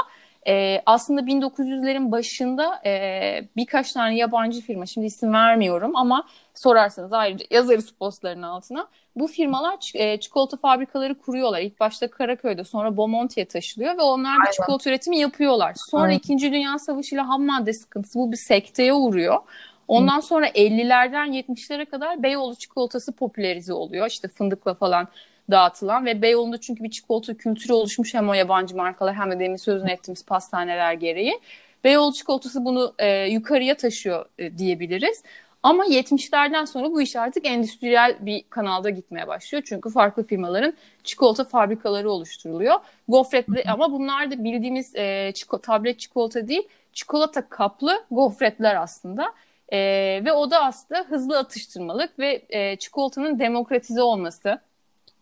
E, aslında 1900'lerin başında e, birkaç tane yabancı firma, şimdi isim vermiyorum ama sorarsanız ayrıca yazarız postların altına. Bu firmalar e, çikolata fabrikaları kuruyorlar. İlk başta Karaköy'de sonra Bomonti'ye taşılıyor ve onlar da çikolata üretimi yapıyorlar. Sonra Aynen. İkinci Dünya Savaşı ile ham madde sıkıntısı bu bir sekteye uğruyor. Ondan sonra 50'lerden 70'lere kadar Beyoğlu çikolatası popülerize oluyor. İşte fındıkla falan dağıtılan ve Beyoğlu'nda çünkü bir çikolata kültürü oluşmuş hem o yabancı markalar hem de demin sözünü ettiğimiz pastaneler gereği. Beyoğlu çikolatası bunu e, yukarıya taşıyor e, diyebiliriz. Ama 70'lerden sonra bu iş artık endüstriyel bir kanalda gitmeye başlıyor. Çünkü farklı firmaların çikolata fabrikaları oluşturuluyor. Gofretli ama bunlar da bildiğimiz e, çiko, tablet çikolata değil, çikolata kaplı gofretler aslında. E, ve o da aslında hızlı atıştırmalık ve e, çikolatanın demokratize olması,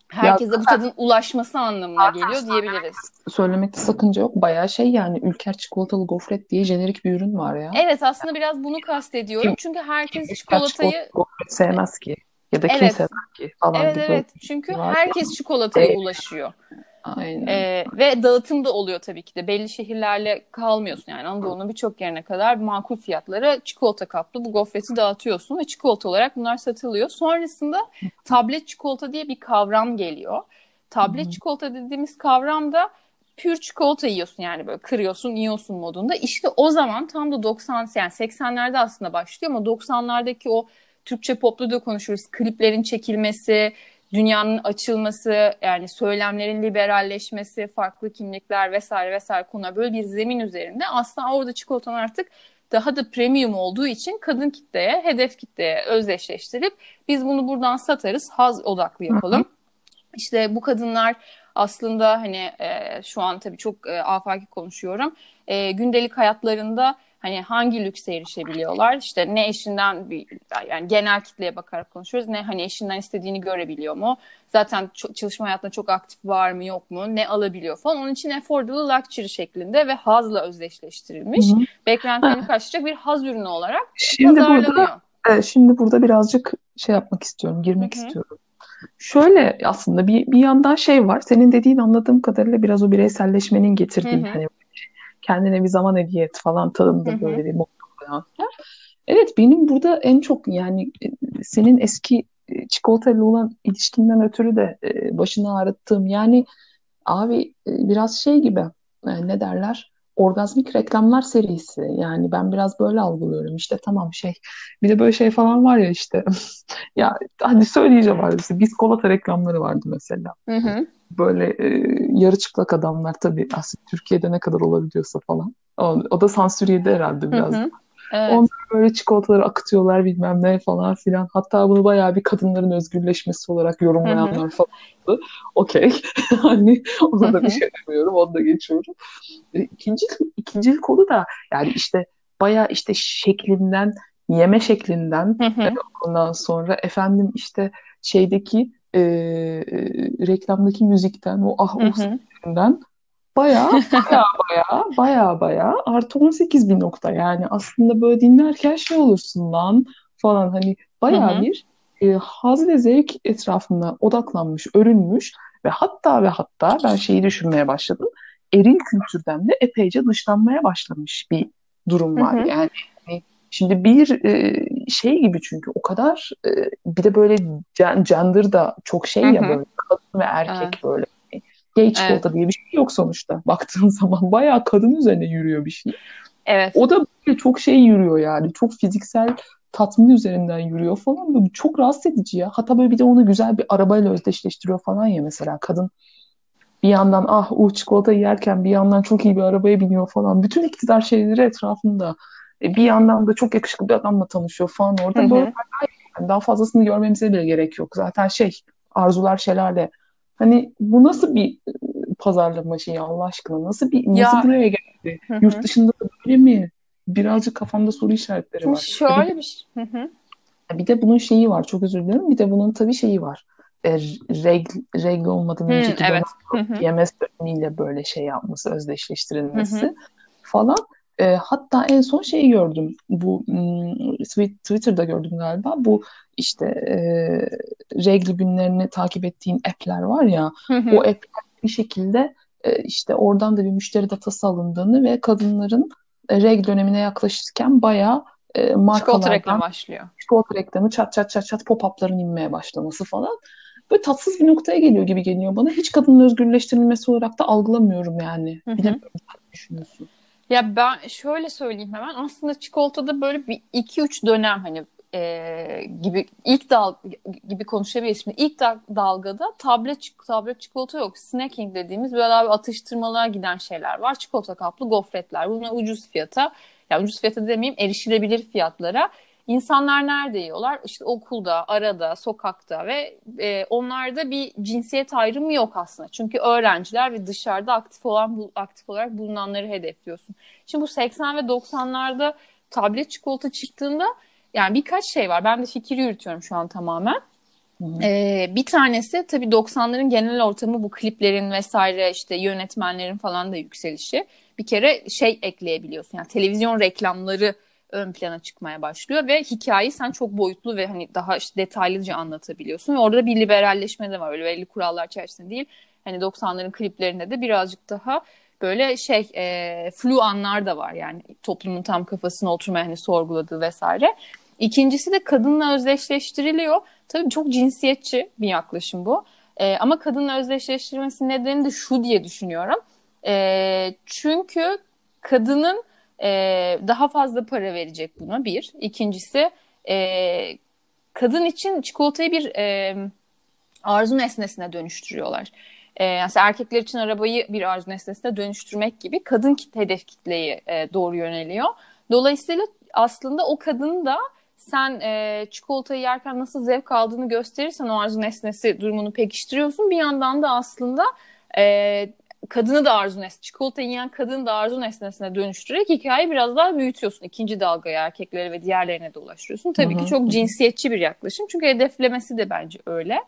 herkese ya, bu tadın ulaşması anlamına geliyor diyebiliriz. Söylemekte sakınca yok. Bayağı şey yani Ülker çikolatalı gofret diye jenerik bir ürün var ya. Evet aslında biraz bunu kastediyorum. Çünkü herkes çikolatayı gofret sevmez ki. Ya da evet. kim sever ki falan evet, Evet çünkü herkes çikolataya evet. ulaşıyor. Aynen. Ee, ve dağıtım da oluyor tabii ki de. Belli şehirlerle kalmıyorsun yani Anadolu'nun birçok yerine kadar makul fiyatlara çikolata kaplı bu gofreti dağıtıyorsun ve çikolata olarak bunlar satılıyor. Sonrasında tablet çikolata diye bir kavram geliyor. Tablet çikolata dediğimiz kavram da pür çikolata yiyorsun yani böyle kırıyorsun yiyorsun modunda. İşte o zaman tam da 90 yani 80'lerde aslında başlıyor ama 90'lardaki o Türkçe poplu da konuşuruz. Kliplerin çekilmesi, dünyanın açılması, yani söylemlerin liberalleşmesi, farklı kimlikler vesaire vesaire konular böyle bir zemin üzerinde aslında orada çikolatanın artık daha da premium olduğu için kadın kitleye, hedef kitleye özdeşleştirip biz bunu buradan satarız, haz odaklı yapalım. İşte bu kadınlar aslında hani e, şu an tabii çok e, afaki konuşuyorum. E, gündelik hayatlarında hani hangi lükse erişebiliyorlar? İşte ne eşinden bir yani genel kitleye bakarak konuşuyoruz. Ne hani eşinden istediğini görebiliyor mu? Zaten çalışma hayatında çok aktif var mı yok mu? Ne alabiliyor falan. Onun için affordable luxury şeklinde ve hazla özdeşleştirilmiş. Hı hı. Beklentilerini karşılayacak bir haz ürünü olarak şimdi. Burada, şimdi burada birazcık şey yapmak istiyorum, girmek Hı-hı. istiyorum. Şöyle aslında bir, bir yandan şey var. Senin dediğin anladığım kadarıyla biraz o bireyselleşmenin getirdiği hani kendine bir zaman hediye et falan tadında böyle bir motto koyan. Evet benim burada en çok yani e, senin eski e, çikolatayla olan ilişkimden ötürü de e, başını ağrıttığım yani abi biraz şey gibi ne derler orgazmik reklamlar serisi yani ben biraz böyle algılıyorum işte tamam şey bir de böyle şey falan var ya işte [laughs] ya hadi söyleyeceğim abi biskolata reklamları vardı mesela. Hı hı. Böyle e, yarı çıplak adamlar tabii aslında Türkiye'de ne kadar olabiliyorsa falan. O, o da sansür yedi herhalde biraz. Hı hı. Evet. Onlar böyle çikolataları akıtıyorlar bilmem ne falan filan. Hatta bunu bayağı bir kadınların özgürleşmesi olarak yorumlayanlar falan. Okey. [laughs] hani ona da bir şey demiyorum. Onu da geçiyorum. E, İkinci, ikinci konu da yani işte bayağı işte şeklinden yeme şeklinden e, ondan sonra efendim işte şeydeki e, e, reklamdaki müzikten o ah oh sesinden Baya baya [laughs] baya baya baya artı 18 bir nokta yani aslında böyle dinlerken şey olursun lan falan hani baya bir e, haz ve zevk etrafına odaklanmış, örülmüş ve hatta ve hatta ben şeyi düşünmeye başladım. Eril kültürden de epeyce dışlanmaya başlamış bir durum var. hı. Yani hani şimdi bir e, şey gibi çünkü o kadar e, bir de böyle gen- gender da çok şey ya hı. böyle kadın ve Evet. erkek böyle gay Evet. çikolata diye bir şey yok sonuçta. [laughs] Baktığın zaman bayağı kadın üzerine yürüyor bir şey. Evet. O da böyle çok şey yürüyor yani. Çok fiziksel tatmin üzerinden yürüyor falan. Böyle çok rahatsız edici ya. Hatta böyle bir de onu güzel bir arabayla özdeşleştiriyor falan ya mesela. Kadın bir yandan ah uh çikolata yerken bir yandan çok iyi bir arabaya biniyor falan. Bütün iktidar şeyleri etrafında. E, bir yandan da çok yakışıklı bir adamla tanışıyor falan Hı orada. Böyle hı. yani daha fazlasını görmemize bile gerek yok. Zaten şey arzular şelale. Hani bu nasıl bir pazarlama şeyi Allah aşkına? Nasıl bir nasıl Ya buraya geldi? hı Yurt dışında da böyle mi? Birazcık kafamda soru işaretleri var. Şöyle bir şey. Bir de bunun şeyi var. Çok özür dilerim. Bir de bunun tabii şeyi var. E, regl, regl olmadan Hı, önceki dönem evet. PMS dönemiyle böyle şey yapması, özdeşleştirilmesi falan. E, hatta en son şeyi gördüm. Bu hmm, Twitter'da gördüm galiba. Bu işte e, regl günlerini takip ettiğin app'ler var ya. Hı O app'ler bir şekilde e, işte oradan da bir müşteri datası alındığını ve kadınların e, regl dönemine yaklaşırken bayağı e, Çikolata markalardan reklamı başlıyor. çikolata reklamı çat çat çat çat pop-up'ların inmeye başlaması falan. Böyle tatsız bir noktaya geliyor gibi geliyor bana. Hiç kadının özgürleştirilmesi olarak da algılamıyorum yani. Hı hı. Düşünüyorsun. Ya ben şöyle söyleyeyim hemen. Aslında çikolatada böyle bir iki üç dönem hani e, gibi ilk dal gibi konuşabiliriz. Şimdi ilk da- dalgada tablet tablet çikolata yok. Snacking dediğimiz böyle abi atıştırmalığa giden şeyler var. Çikolata kaplı gofretler. Bunlar ucuz fiyata. Ya ucuz fiyata demeyeyim erişilebilir fiyatlara. İnsanlar nerede yiyorlar? İşte okulda, arada, sokakta ve e, onlarda bir cinsiyet ayrımı yok aslında. Çünkü öğrenciler ve dışarıda aktif olan aktif olarak bulunanları hedefliyorsun. Şimdi bu 80 ve 90'larda tablet çikolata çıktığında yani birkaç şey var. Ben de fikir yürütüyorum şu an tamamen. Ee, bir tanesi tabii 90'ların genel ortamı bu kliplerin vesaire işte yönetmenlerin falan da yükselişi. Bir kere şey ekleyebiliyorsun yani televizyon reklamları ön plana çıkmaya başlıyor ve hikayeyi sen çok boyutlu ve hani daha işte detaylıca anlatabiliyorsun ve orada bir liberalleşme de var öyle belli kurallar çerçevesinde değil. Hani 90'ların kliplerinde de birazcık daha böyle şey e, flu anlar da var yani toplumun tam kafasına oturmaya hani sorguladığı vesaire. İkincisi de kadınla özdeşleştiriliyor. Tabii çok cinsiyetçi bir yaklaşım bu. E, ama kadınla özdeşleştirilmesi nedeni de şu diye düşünüyorum. E, çünkü kadının e, daha fazla para verecek buna bir. İkincisi e, kadın için çikolatayı bir e, arzu nesnesine dönüştürüyorlar. E, yani erkekler için arabayı bir arzu nesnesine dönüştürmek gibi kadın kit hedef kitleyi e, doğru yöneliyor. Dolayısıyla aslında o kadın da sen e, çikolatayı yerken nasıl zevk aldığını gösterirsen o arzu nesnesi durumunu pekiştiriyorsun. Bir yandan da aslında e, kadını da arzu nesnesi, çikolata yiyen kadını da arzu nesnesine dönüştürerek hikayeyi biraz daha büyütüyorsun. İkinci dalgaya erkeklere ve diğerlerine de ulaştırıyorsun. Tabii Hı ki çok cinsiyetçi bir yaklaşım. Çünkü hedeflemesi de bence öyle.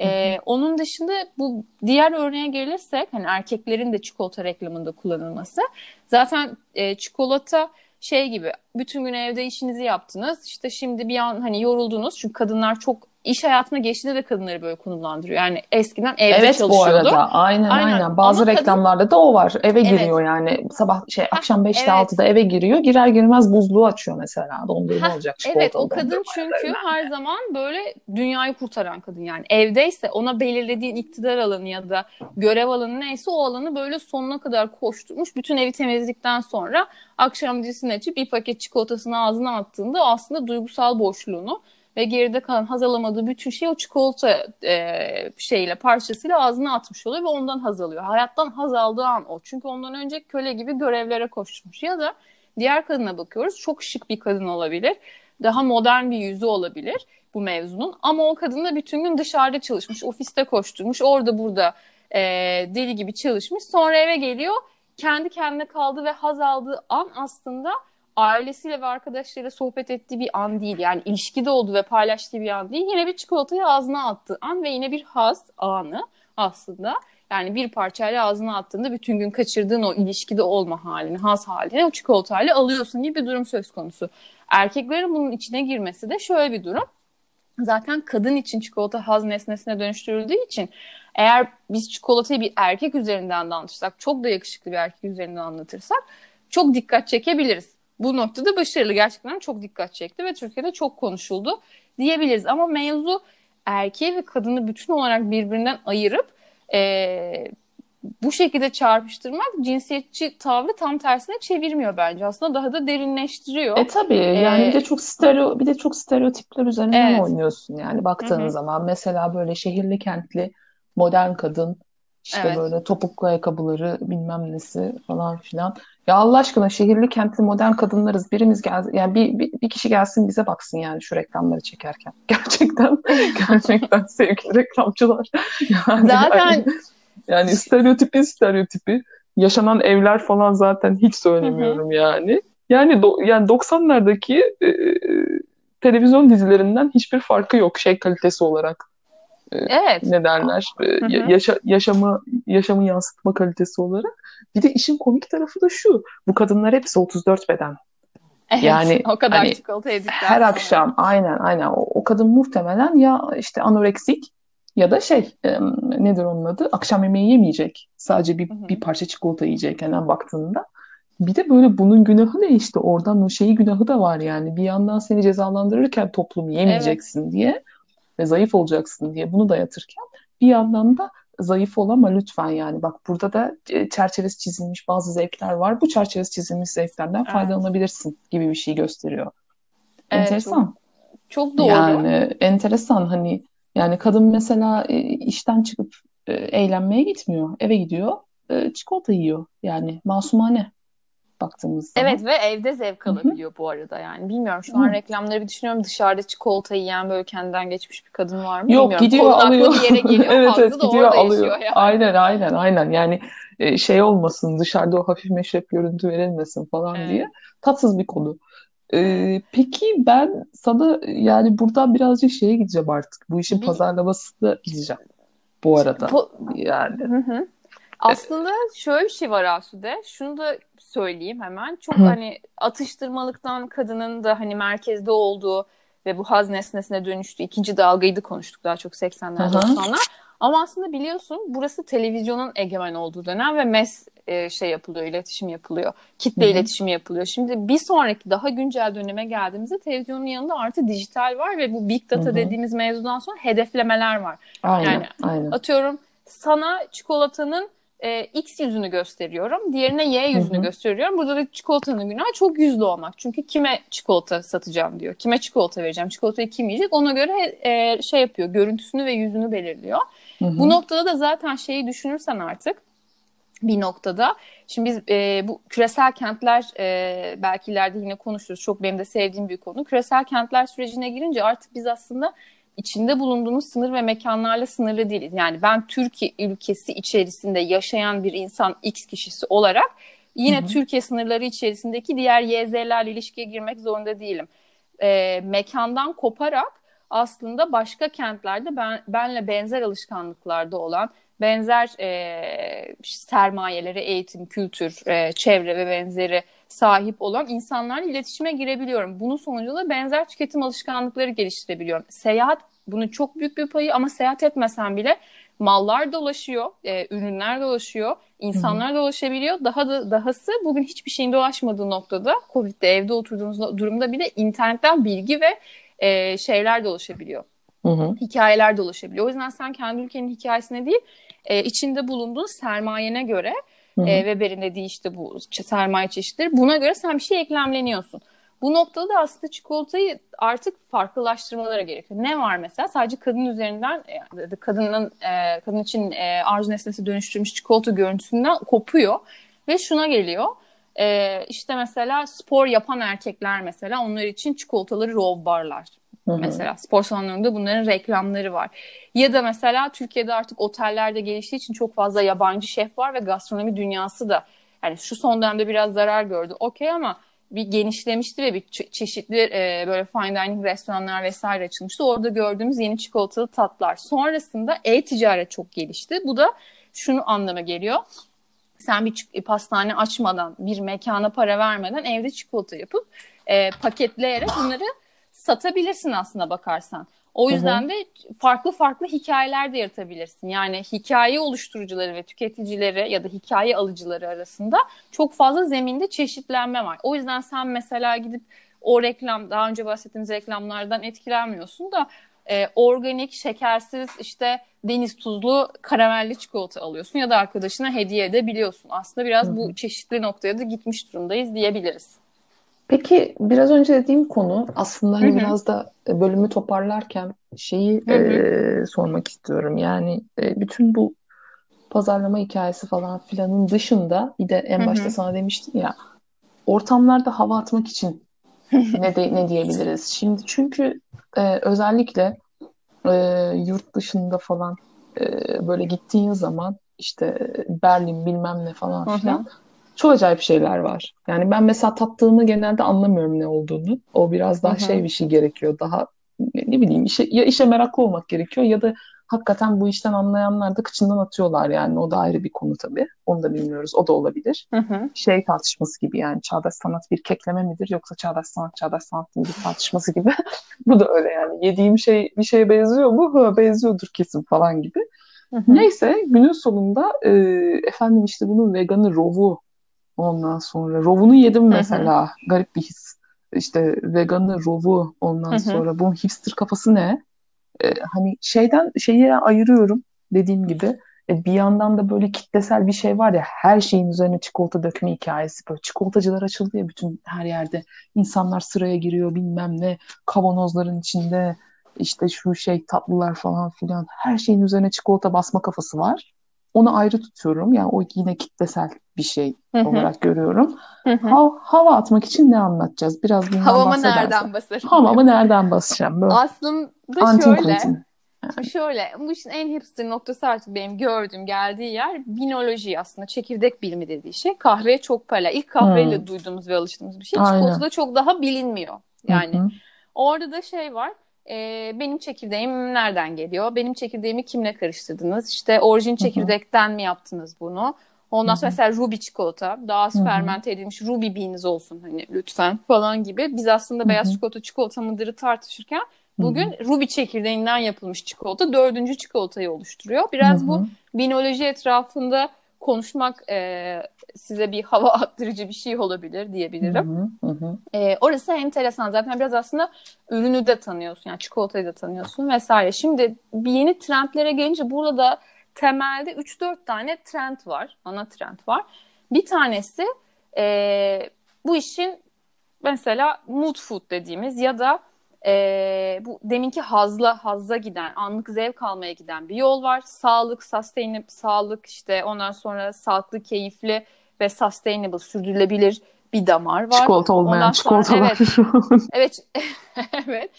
Ee, onun dışında bu diğer örneğe gelirsek hani erkeklerin de çikolata reklamında kullanılması. Zaten e, çikolata şey gibi bütün gün evde işinizi yaptınız. İşte şimdi bir an hani yoruldunuz çünkü kadınlar çok iş hayatına geçtiğinde de kadınları böyle konumlandırıyor. Yani eskiden evde evet, çalışıyordu. Evet bu arada aynen aynen. aynen. Bazı Ama reklamlarda kadın... da o var. Eve evet. giriyor yani sabah şey akşam 5'te evet. 6'da eve giriyor. Girer girmez buzluğu açıyor mesela. Dondurma olacak. Evet o kadın çünkü her zaman böyle dünyayı kurtaran kadın yani. Evdeyse ona belirlediğin iktidar alanı ya da görev alanı neyse o alanı böyle sonuna kadar koşturmuş. Bütün evi temizledikten sonra akşam dizisini açıp bir paket çikolatasını ağzına attığında aslında duygusal boşluğunu ve geride kalan haz alamadığı bütün şey o çikolata e, şeyle parçasıyla ağzına atmış oluyor ve ondan haz alıyor. Hayattan haz aldığı an o. Çünkü ondan önce köle gibi görevlere koşmuş. Ya da diğer kadına bakıyoruz. Çok şık bir kadın olabilir. Daha modern bir yüzü olabilir bu mevzunun. Ama o kadın da bütün gün dışarıda çalışmış, ofiste koşturmuş, orada burada e, deli gibi çalışmış. Sonra eve geliyor, kendi kendine kaldı ve haz aldığı an aslında ailesiyle ve arkadaşlarıyla sohbet ettiği bir an değil. Yani ilişkide olduğu ve paylaştığı bir an değil. Yine bir çikolatayı ağzına attığı an ve yine bir haz anı aslında. Yani bir parçayla ağzına attığında bütün gün kaçırdığın o ilişkide olma halini, haz halini o çikolatayla alıyorsun gibi bir durum söz konusu. Erkeklerin bunun içine girmesi de şöyle bir durum. Zaten kadın için çikolata haz nesnesine dönüştürüldüğü için eğer biz çikolatayı bir erkek üzerinden de anlatırsak, çok da yakışıklı bir erkek üzerinden anlatırsak çok dikkat çekebiliriz bu noktada başarılı. Gerçekten çok dikkat çekti ve Türkiye'de çok konuşuldu diyebiliriz. Ama mevzu erkeği ve kadını bütün olarak birbirinden ayırıp e, bu şekilde çarpıştırmak cinsiyetçi tavrı tam tersine çevirmiyor bence. Aslında daha da derinleştiriyor. E tabii yani ee, bir de çok stereo bir de çok stereotipler üzerinden evet. oynuyorsun yani baktığın Hı-hı. zaman mesela böyle şehirli kentli modern kadın işte evet. böyle topuklu ayakkabıları bilmem nesi falan filan. Ya Allah aşkına şehirli kentli modern kadınlarız. Birimiz gel yani bir, bir, bir kişi gelsin bize baksın yani şu reklamları çekerken. [laughs] Gerçekten gerçekten sevgili reklamcılar. Yani, Zaten yani, yani stereotipi stereotipi yaşanan evler falan zaten hiç söylemiyorum Hı-hı. yani. Yani do, yani 90'lardaki e, televizyon dizilerinden hiçbir farkı yok şey kalitesi olarak. E, evet. ne derler e, yaşa, yaşamı yaşamı yansıtma kalitesi olarak. Bir de işin komik tarafı da şu. Bu kadınlar hepsi 34 beden. Evet, yani o kadar hani, çikolata yedikler. Her sonra. akşam aynen aynen o, o kadın muhtemelen ya işte anoreksik ya da şey e, nedir onun adı akşam yemeği yemeyecek. Sadece bir, bir parça çikolata yiyecek hemen baktığında. Bir de böyle bunun günahı ne işte oradan o şeyi günahı da var yani. Bir yandan seni cezalandırırken toplum yemeyeceksin evet. diye ve zayıf olacaksın diye bunu dayatırken bir yandan da zayıf olama lütfen yani. Bak burada da e, çerçevesi çizilmiş bazı zevkler var. Bu çerçevesi çizilmiş zevklerden evet. faydalanabilirsin gibi bir şey gösteriyor. Evet, enteresan. Çok, çok doğru. Yani enteresan hani yani kadın mesela e, işten çıkıp e, eğlenmeye gitmiyor. Eve gidiyor. Çikolata yiyor. Yani masumane baktığımız zaman. Evet ve evde zevk alabiliyor Hı-hı. bu arada yani. Bilmiyorum şu an Hı. reklamları bir düşünüyorum. Dışarıda çikolata yiyen böyle kendinden geçmiş bir kadın var mı? Yok Bilmiyorum. gidiyor Konu alıyor. bir yere geliyor. [laughs] evet evet gidiyor alıyor. Yani. Aynen aynen aynen. Yani e, şey olmasın dışarıda o hafif meşrep görüntü verilmesin falan evet. diye. Tatsız bir konu. Ee, peki ben sana yani buradan birazcık şeye gideceğim artık. Bu işin bir... pazarlamasına gideceğim. Bu arada. Bu... Yani. Hı hı. Aslında şöyle bir şey var Asude. Şunu da söyleyeyim hemen. Çok Hı. hani atıştırmalıktan kadının da hani merkezde olduğu ve bu haz nesnesine dönüştüğü ikinci dalgayı da konuştuk daha çok 80'ler 90'lar. Ama aslında biliyorsun burası televizyonun egemen olduğu dönem ve mes e, şey yapılıyor, iletişim yapılıyor. Kitle Hı-hı. iletişimi yapılıyor. Şimdi bir sonraki daha güncel döneme geldiğimizde televizyonun yanında artı dijital var ve bu big data Hı-hı. dediğimiz mevzudan sonra hedeflemeler var. Aynen, yani aynen. atıyorum sana çikolatanın e, X yüzünü gösteriyorum. Diğerine Y yüzünü Hı-hı. gösteriyorum. Burada da çikolatanın günahı çok yüzlü olmak. Çünkü kime çikolata satacağım diyor. Kime çikolata vereceğim. Çikolatayı kim yiyecek? Ona göre e, şey yapıyor. Görüntüsünü ve yüzünü belirliyor. Hı-hı. Bu noktada da zaten şeyi düşünürsen artık bir noktada. Şimdi biz e, bu küresel kentler e, belki ileride yine konuşuruz. Çok benim de sevdiğim bir konu. Küresel kentler sürecine girince artık biz aslında içinde bulunduğumuz sınır ve mekanlarla sınırlı değiliz. Yani ben Türkiye ülkesi içerisinde yaşayan bir insan X kişisi olarak yine hı hı. Türkiye sınırları içerisindeki diğer YZ'lerle ilişkiye girmek zorunda değilim. E, mekandan koparak aslında başka kentlerde ben, benle benzer alışkanlıklarda olan benzer e, sermayeleri, eğitim, kültür, e, çevre ve benzeri sahip olan insanlarla iletişime girebiliyorum. Bunun sonucunda benzer tüketim alışkanlıkları geliştirebiliyorum. Seyahat bunun çok büyük bir payı ama seyahat etmesen bile mallar dolaşıyor, e, ürünler dolaşıyor, insanlar Hı-hı. dolaşabiliyor. Daha da dahası bugün hiçbir şeyin dolaşmadığı noktada Covid'de evde oturduğunuz durumda bile internetten bilgi ve e, şeyler dolaşabiliyor. Hı-hı. Hikayeler dolaşabiliyor. O yüzden sen kendi ülkenin hikayesine değil, e, içinde bulunduğun sermayene göre e, Weber'in dediği işte bu sermaye çeşitleri. Buna göre sen bir şey eklemleniyorsun. Bu noktada da aslında çikolatayı artık farklılaştırmalara gerekiyor. Ne var mesela? Sadece kadın üzerinden e, kadının e, kadın için e, arzu nesnesi dönüştürmüş çikolata görüntüsünden kopuyor ve şuna geliyor. İşte mesela spor yapan erkekler mesela onlar için çikolataları row barlar. Hı-hı. Mesela spor salonlarında bunların reklamları var. Ya da mesela Türkiye'de artık otellerde geliştiği için çok fazla yabancı şef var ve gastronomi dünyası da yani şu son dönemde biraz zarar gördü. Okey ama bir genişlemişti ve bir çeşitli e, böyle fine dining restoranlar vesaire açılmıştı. Orada gördüğümüz yeni çikolatalı tatlar. Sonrasında e-ticaret çok gelişti. Bu da şunu anlama geliyor. Sen bir pastane açmadan, bir mekana para vermeden evde çikolata yapıp e, paketleyerek bunları satabilirsin aslında bakarsan. O yüzden de farklı farklı hikayeler de yaratabilirsin. Yani hikaye oluşturucuları ve tüketicileri ya da hikaye alıcıları arasında çok fazla zeminde çeşitlenme var. O yüzden sen mesela gidip o reklam, daha önce bahsettiğimiz reklamlardan etkilenmiyorsun da e, organik, şekersiz, işte deniz tuzlu, karamelli çikolata alıyorsun ya da arkadaşına hediye edebiliyorsun. Aslında biraz Hı-hı. bu çeşitli noktaya da gitmiş durumdayız diyebiliriz. Peki biraz önce dediğim konu aslında hani biraz da e, bölümü toparlarken şeyi e, sormak istiyorum. Yani e, bütün bu pazarlama hikayesi falan filanın dışında bir de en başta sana demiştim ya ortamlarda hava atmak için ne de, ne diyebiliriz? Şimdi çünkü e, özellikle e, yurt dışında falan e, böyle gittiğin zaman işte Berlin bilmem ne falan filan çok acayip şeyler var. Yani ben mesela tattığımı genelde anlamıyorum ne olduğunu. O biraz daha Hı-hı. şey bir şey gerekiyor. Daha ne bileyim işe, ya işe meraklı olmak gerekiyor ya da hakikaten bu işten anlayanlar da kıçından atıyorlar yani. O da ayrı bir konu tabii. Onu da bilmiyoruz. O da olabilir. Hı hı. Şey tartışması gibi yani çağdaş sanat bir kekleme midir yoksa çağdaş sanat çağdaş sanat bir tartışması gibi. [laughs] bu da öyle yani. Yediğim şey bir şeye benziyor mu? Ha, benziyordur kesin falan gibi. Hı hı. Neyse günün sonunda e, efendim işte bunun veganı rovu Ondan sonra rovunu yedim mesela. Hı hı. Garip bir his. İşte veganı, rovu ondan hı hı. sonra bunun hipster kafası ne? Ee, hani şeyden şeyi ayırıyorum dediğim gibi. E, bir yandan da böyle kitlesel bir şey var ya her şeyin üzerine çikolata dökme hikayesi. Böyle çikolatacılar açıldı ya bütün her yerde. İnsanlar sıraya giriyor bilmem ne. Kavanozların içinde işte şu şey tatlılar falan filan. Her şeyin üzerine çikolata basma kafası var. Onu ayrı tutuyorum. Yani o yine kitlesel bir şey Hı-hı. olarak görüyorum. Ha, hava atmak için ne anlatacağız? Biraz bundan Havama nereden basarım? Havama nereden basacağım? Böyle. Aslında Antin şöyle. Kuntin. Yani. Şöyle, bu işin en hipster noktası artık benim gördüğüm geldiği yer binoloji aslında. Çekirdek bilimi dediği şey. Kahveye çok paralel. İlk kahveyle hmm. duyduğumuz ve alıştığımız bir şey. Çikolatada çok daha bilinmiyor. Yani Hı-hı. orada da şey var e, benim çekirdeğim nereden geliyor? Benim çekirdeğimi kimle karıştırdınız? İşte orijin çekirdekten Hı-hı. mi yaptınız bunu? Ondan sonra mesela ruby çikolata, daha az fermente edilmiş ruby beans olsun hani lütfen falan gibi. Biz aslında Hı-hı. beyaz çikolata çikolata mıdırı tartışırken bugün Hı-hı. ruby çekirdeğinden yapılmış çikolata dördüncü çikolatayı oluşturuyor. Biraz Hı-hı. bu binoloji etrafında konuşmak e, size bir hava [laughs] attırıcı bir şey olabilir diyebilirim. Hı hı E, orası enteresan. Zaten biraz aslında ürünü de tanıyorsun. Yani çikolatayı da tanıyorsun vesaire. Şimdi bir yeni trendlere gelince burada da temelde 3-4 tane trend var. Ana trend var. Bir tanesi e, bu işin mesela mood food dediğimiz ya da e, bu deminki hazla hazza giden, anlık zevk almaya giden bir yol var. Sağlık, sustainable, sağlık işte ondan sonra sağlıklı, keyifli ve sustainable, sürdürülebilir bir damar var. Çikolata olmayan Ondan. Sonra, evet, [laughs] evet, [laughs] evet.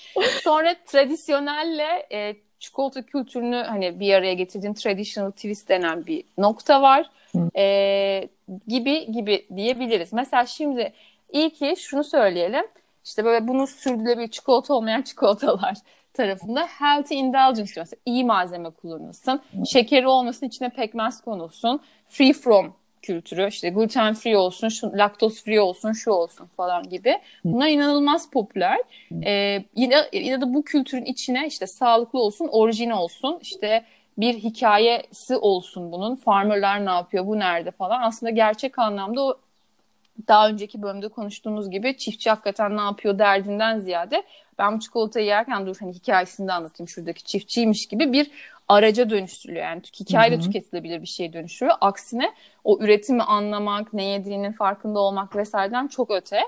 Sonra tradisyonelle e, çikolata kültürünü hani bir araya getirdiğin traditional twist denen bir nokta var. E, gibi gibi diyebiliriz. Mesela şimdi iyi ki şunu söyleyelim işte böyle bunu sürdürülebilir çikolata olmayan [laughs] çikolatalar tarafında healthy indulgence diyor. iyi malzeme kullanılsın. Şekeri olmasın içine pekmez konulsun. Free from kültürü işte gluten free olsun, şu, laktoz free olsun, şu olsun falan gibi. Bunlar inanılmaz popüler. Ee, yine, yine de bu kültürün içine işte sağlıklı olsun, orijin olsun, işte bir hikayesi olsun bunun. Farmerlar ne yapıyor, bu nerede falan. Aslında gerçek anlamda o daha önceki bölümde konuştuğumuz gibi çiftçi hakikaten ne yapıyor derdinden ziyade ben bu çikolatayı yerken dur hani hikayesini de anlatayım şuradaki çiftçiymiş gibi bir araca dönüştürülüyor. Yani hikayeyle tüketilebilir bir şey dönüşüyor. Aksine o üretimi anlamak, ne yediğinin farkında olmak vesaireden çok öte.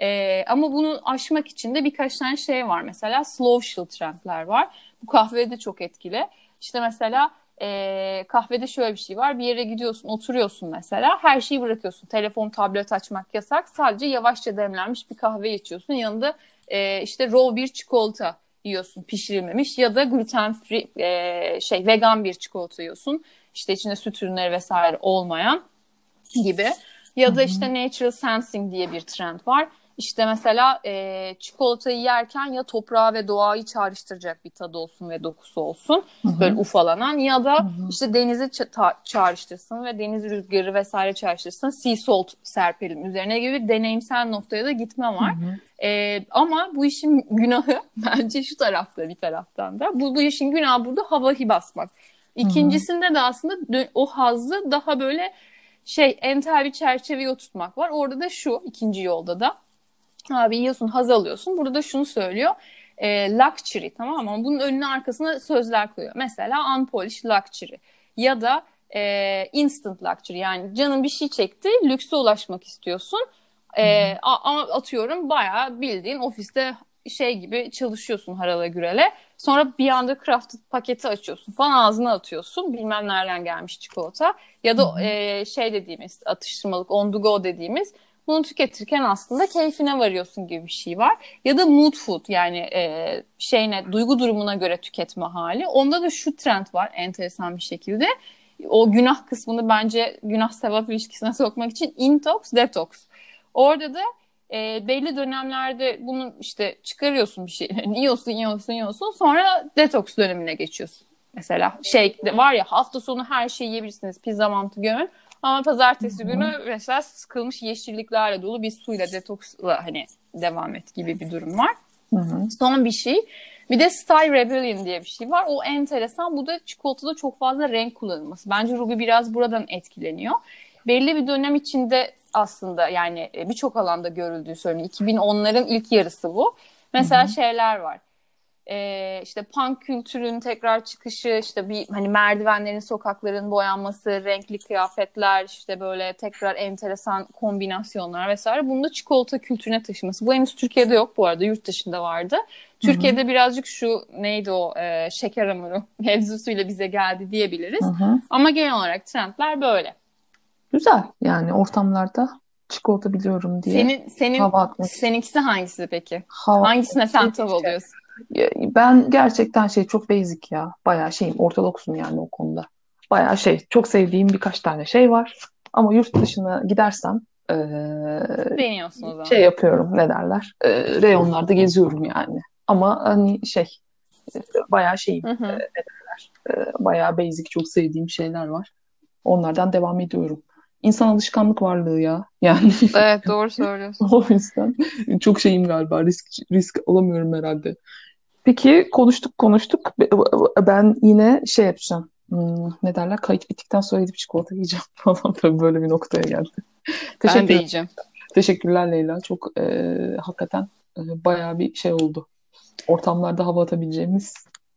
Ee, ama bunu aşmak için de birkaç tane şey var. Mesela social trendler var. Bu kahvede de çok etkili. İşte mesela e, kahvede şöyle bir şey var. Bir yere gidiyorsun, oturuyorsun mesela. Her şeyi bırakıyorsun. Telefon, tablet açmak yasak. Sadece yavaşça demlenmiş bir kahve içiyorsun. Yanında e, işte raw bir çikolata yiyorsun pişirilmemiş ya da gluten free e, şey vegan bir çikolata yiyorsun. İşte içinde süt ürünleri vesaire olmayan gibi. Ya da işte natural sensing diye bir trend var. İşte mesela e, çikolatayı yerken ya toprağı ve doğayı çağrıştıracak bir tadı olsun ve dokusu olsun. Hı-hı. Böyle ufalanan ya da Hı-hı. işte denizi ça- çağrıştırsın ve deniz rüzgarı vesaire çağrıştırsın. Sea salt serpelim üzerine gibi deneyimsel noktaya da gitme var. E, ama bu işin günahı [laughs] bence şu tarafta bir taraftan da. Bu, bu işin günahı burada havayı basmak. İkincisinde Hı-hı. de aslında o hazzı daha böyle şey entel bir çerçeveye oturtmak var. Orada da şu ikinci yolda da Abi yiyorsun haz alıyorsun. Burada da şunu söylüyor. E, luxury tamam mı? Bunun önüne arkasına sözler koyuyor. Mesela unpolished luxury ya da e, instant luxury yani canın bir şey çekti lükse ulaşmak istiyorsun. E, ama atıyorum bayağı bildiğin ofiste şey gibi çalışıyorsun harala gürele. Sonra bir anda crafted paketi açıyorsun falan ağzına atıyorsun. Bilmem nereden gelmiş çikolata. Ya da e, şey dediğimiz atıştırmalık on the go dediğimiz bunu tüketirken aslında keyfine varıyorsun gibi bir şey var. Ya da mood food yani e, şeyine duygu durumuna göre tüketme hali. Onda da şu trend var enteresan bir şekilde. O günah kısmını bence günah sevap ilişkisine [laughs] sokmak için intox detox. Orada da e, belli dönemlerde bunu işte çıkarıyorsun bir şey. [laughs] yiyorsun, yiyorsun, yiyorsun. Sonra detoks dönemine geçiyorsun. Mesela şey var ya hafta sonu her şeyi yiyebilirsiniz. Pizza mantı gömün. Ama pazartesi Hı-hı. günü mesela sıkılmış yeşilliklerle dolu bir suyla detoksla hani devam et gibi bir durum var. Hı-hı. Son bir şey. Bir de Style Rebellion diye bir şey var. O enteresan. Bu da çikolatada çok fazla renk kullanılması. Bence Ruby biraz buradan etkileniyor. Belli bir dönem içinde aslında yani e, birçok alanda görüldüğü söyleniyor. 2010'ların ilk yarısı bu. Mesela Hı-hı. şeyler var e, işte punk kültürün tekrar çıkışı, işte bir hani merdivenlerin, sokakların boyanması, renkli kıyafetler, işte böyle tekrar enteresan kombinasyonlar vesaire. Bunu da çikolata kültürüne taşıması. Bu henüz Türkiye'de yok bu arada, yurt dışında vardı. Türkiye'de Hı-hı. birazcık şu neydi o e, şeker hamuru [laughs] mevzusuyla bize geldi diyebiliriz. Hı-hı. Ama genel olarak trendler böyle. Güzel yani ortamlarda çikolata biliyorum diye senin, senin, hava atmak. Seninkisi hangisi peki? Hava Hangisine sen tav oluyorsun? Ben gerçekten şey çok basic ya. Bayağı şeyim ortodoksum yani o konuda. Bayağı şey çok sevdiğim birkaç tane şey var. Ama yurt dışına gidersem e, Beğeniyorsun o zaman. Şey yapıyorum ne derler. E, reyonlarda geziyorum yani. Ama hani şey bayağı şeyim hı hı. E, ne derler. E, bayağı basic çok sevdiğim şeyler var. Onlardan devam ediyorum. İnsan alışkanlık varlığı ya. Yani. Evet doğru söylüyorsun. [laughs] o yüzden çok şeyim galiba risk risk alamıyorum herhalde. Peki konuştuk konuştuk. Ben yine şey yapacağım. Hmm, ne derler? Kayıt bittikten sonra gidip çikolata yiyeceğim [laughs] falan. Tabii böyle bir noktaya geldi. Teşekkür, ben de yiyeceğim. Teşekkürler Leyla. Çok e, hakikaten e, bayağı bir şey oldu. Ortamlarda hava atabileceğimiz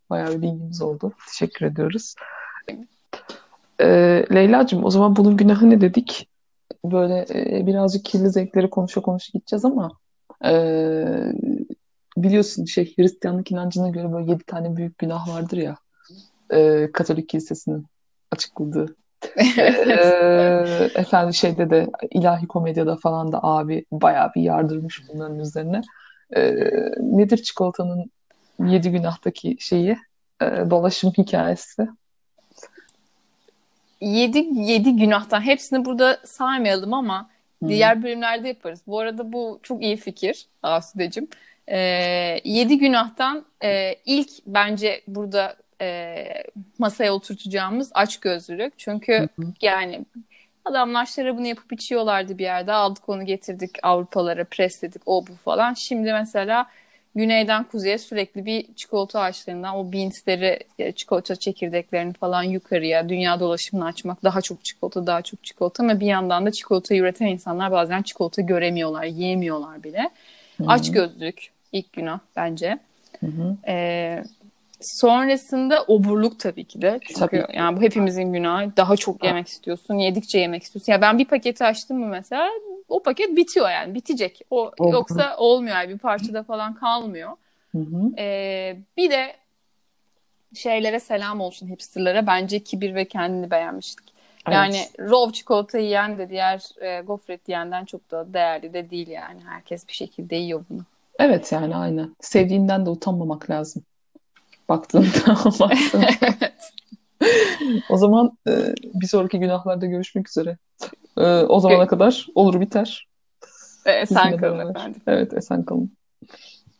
bayağı bir bilgimiz oldu. Teşekkür ediyoruz. E, Leyla'cığım o zaman bunun günahı ne dedik? Böyle e, birazcık kirli zevkleri konuşa konuşa gideceğiz ama e, biliyorsun şey Hristiyanlık inancına göre böyle yedi tane büyük günah vardır ya. E, Katolik kilisesinin açıkladığı. [laughs] e, efendim şeyde de ilahi komedyada falan da abi bayağı bir yardırmış bunların üzerine. E, nedir çikolatanın yedi günahtaki şeyi? E, dolaşım hikayesi. Yedi, yedi günahtan hepsini burada saymayalım ama diğer bölümlerde yaparız. Bu arada bu çok iyi fikir Asude'cim. E, yedi günahtan e, ilk bence burada e, masaya oturtacağımız açgözlülük. Çünkü hı hı. yani Adamlar şarabını yapıp içiyorlardı bir yerde. Aldık onu getirdik Avrupalara presledik o bu falan. Şimdi mesela güneyden kuzeye sürekli bir çikolata ağaçlarından o beansleri, e, çikolata çekirdeklerini falan yukarıya dünya dolaşımını açmak. Daha çok çikolata, daha çok çikolata ama bir yandan da çikolata üreten insanlar bazen çikolata göremiyorlar, yiyemiyorlar bile. Hı-hı. Aç gözlük ilk günah bence. Ee, sonrasında oburluk tabii ki de. Çünkü tabii. yani bu hepimizin günahı. Daha çok yemek istiyorsun. Yedikçe yemek istiyorsun. Ya ben bir paketi açtım mı mesela o paket bitiyor yani. Bitecek. O Olur. yoksa olmuyor yani bir parçada falan kalmıyor. Ee, bir de şeylere selam olsun hipsterlara. Bence kibir ve kendini beğenmişlik. Evet. Yani rov çikolata yiyen de diğer e, gofret yiyenden çok da değerli de değil yani. Herkes bir şekilde yiyor bunu. Evet yani aynen. Sevdiğinden de utanmamak lazım. Baktığında. [laughs] baktığında. o zaman e, bir sonraki günahlarda görüşmek üzere. E, o zamana kadar olur biter. E, esen kalın efendim. Evet esen kalın.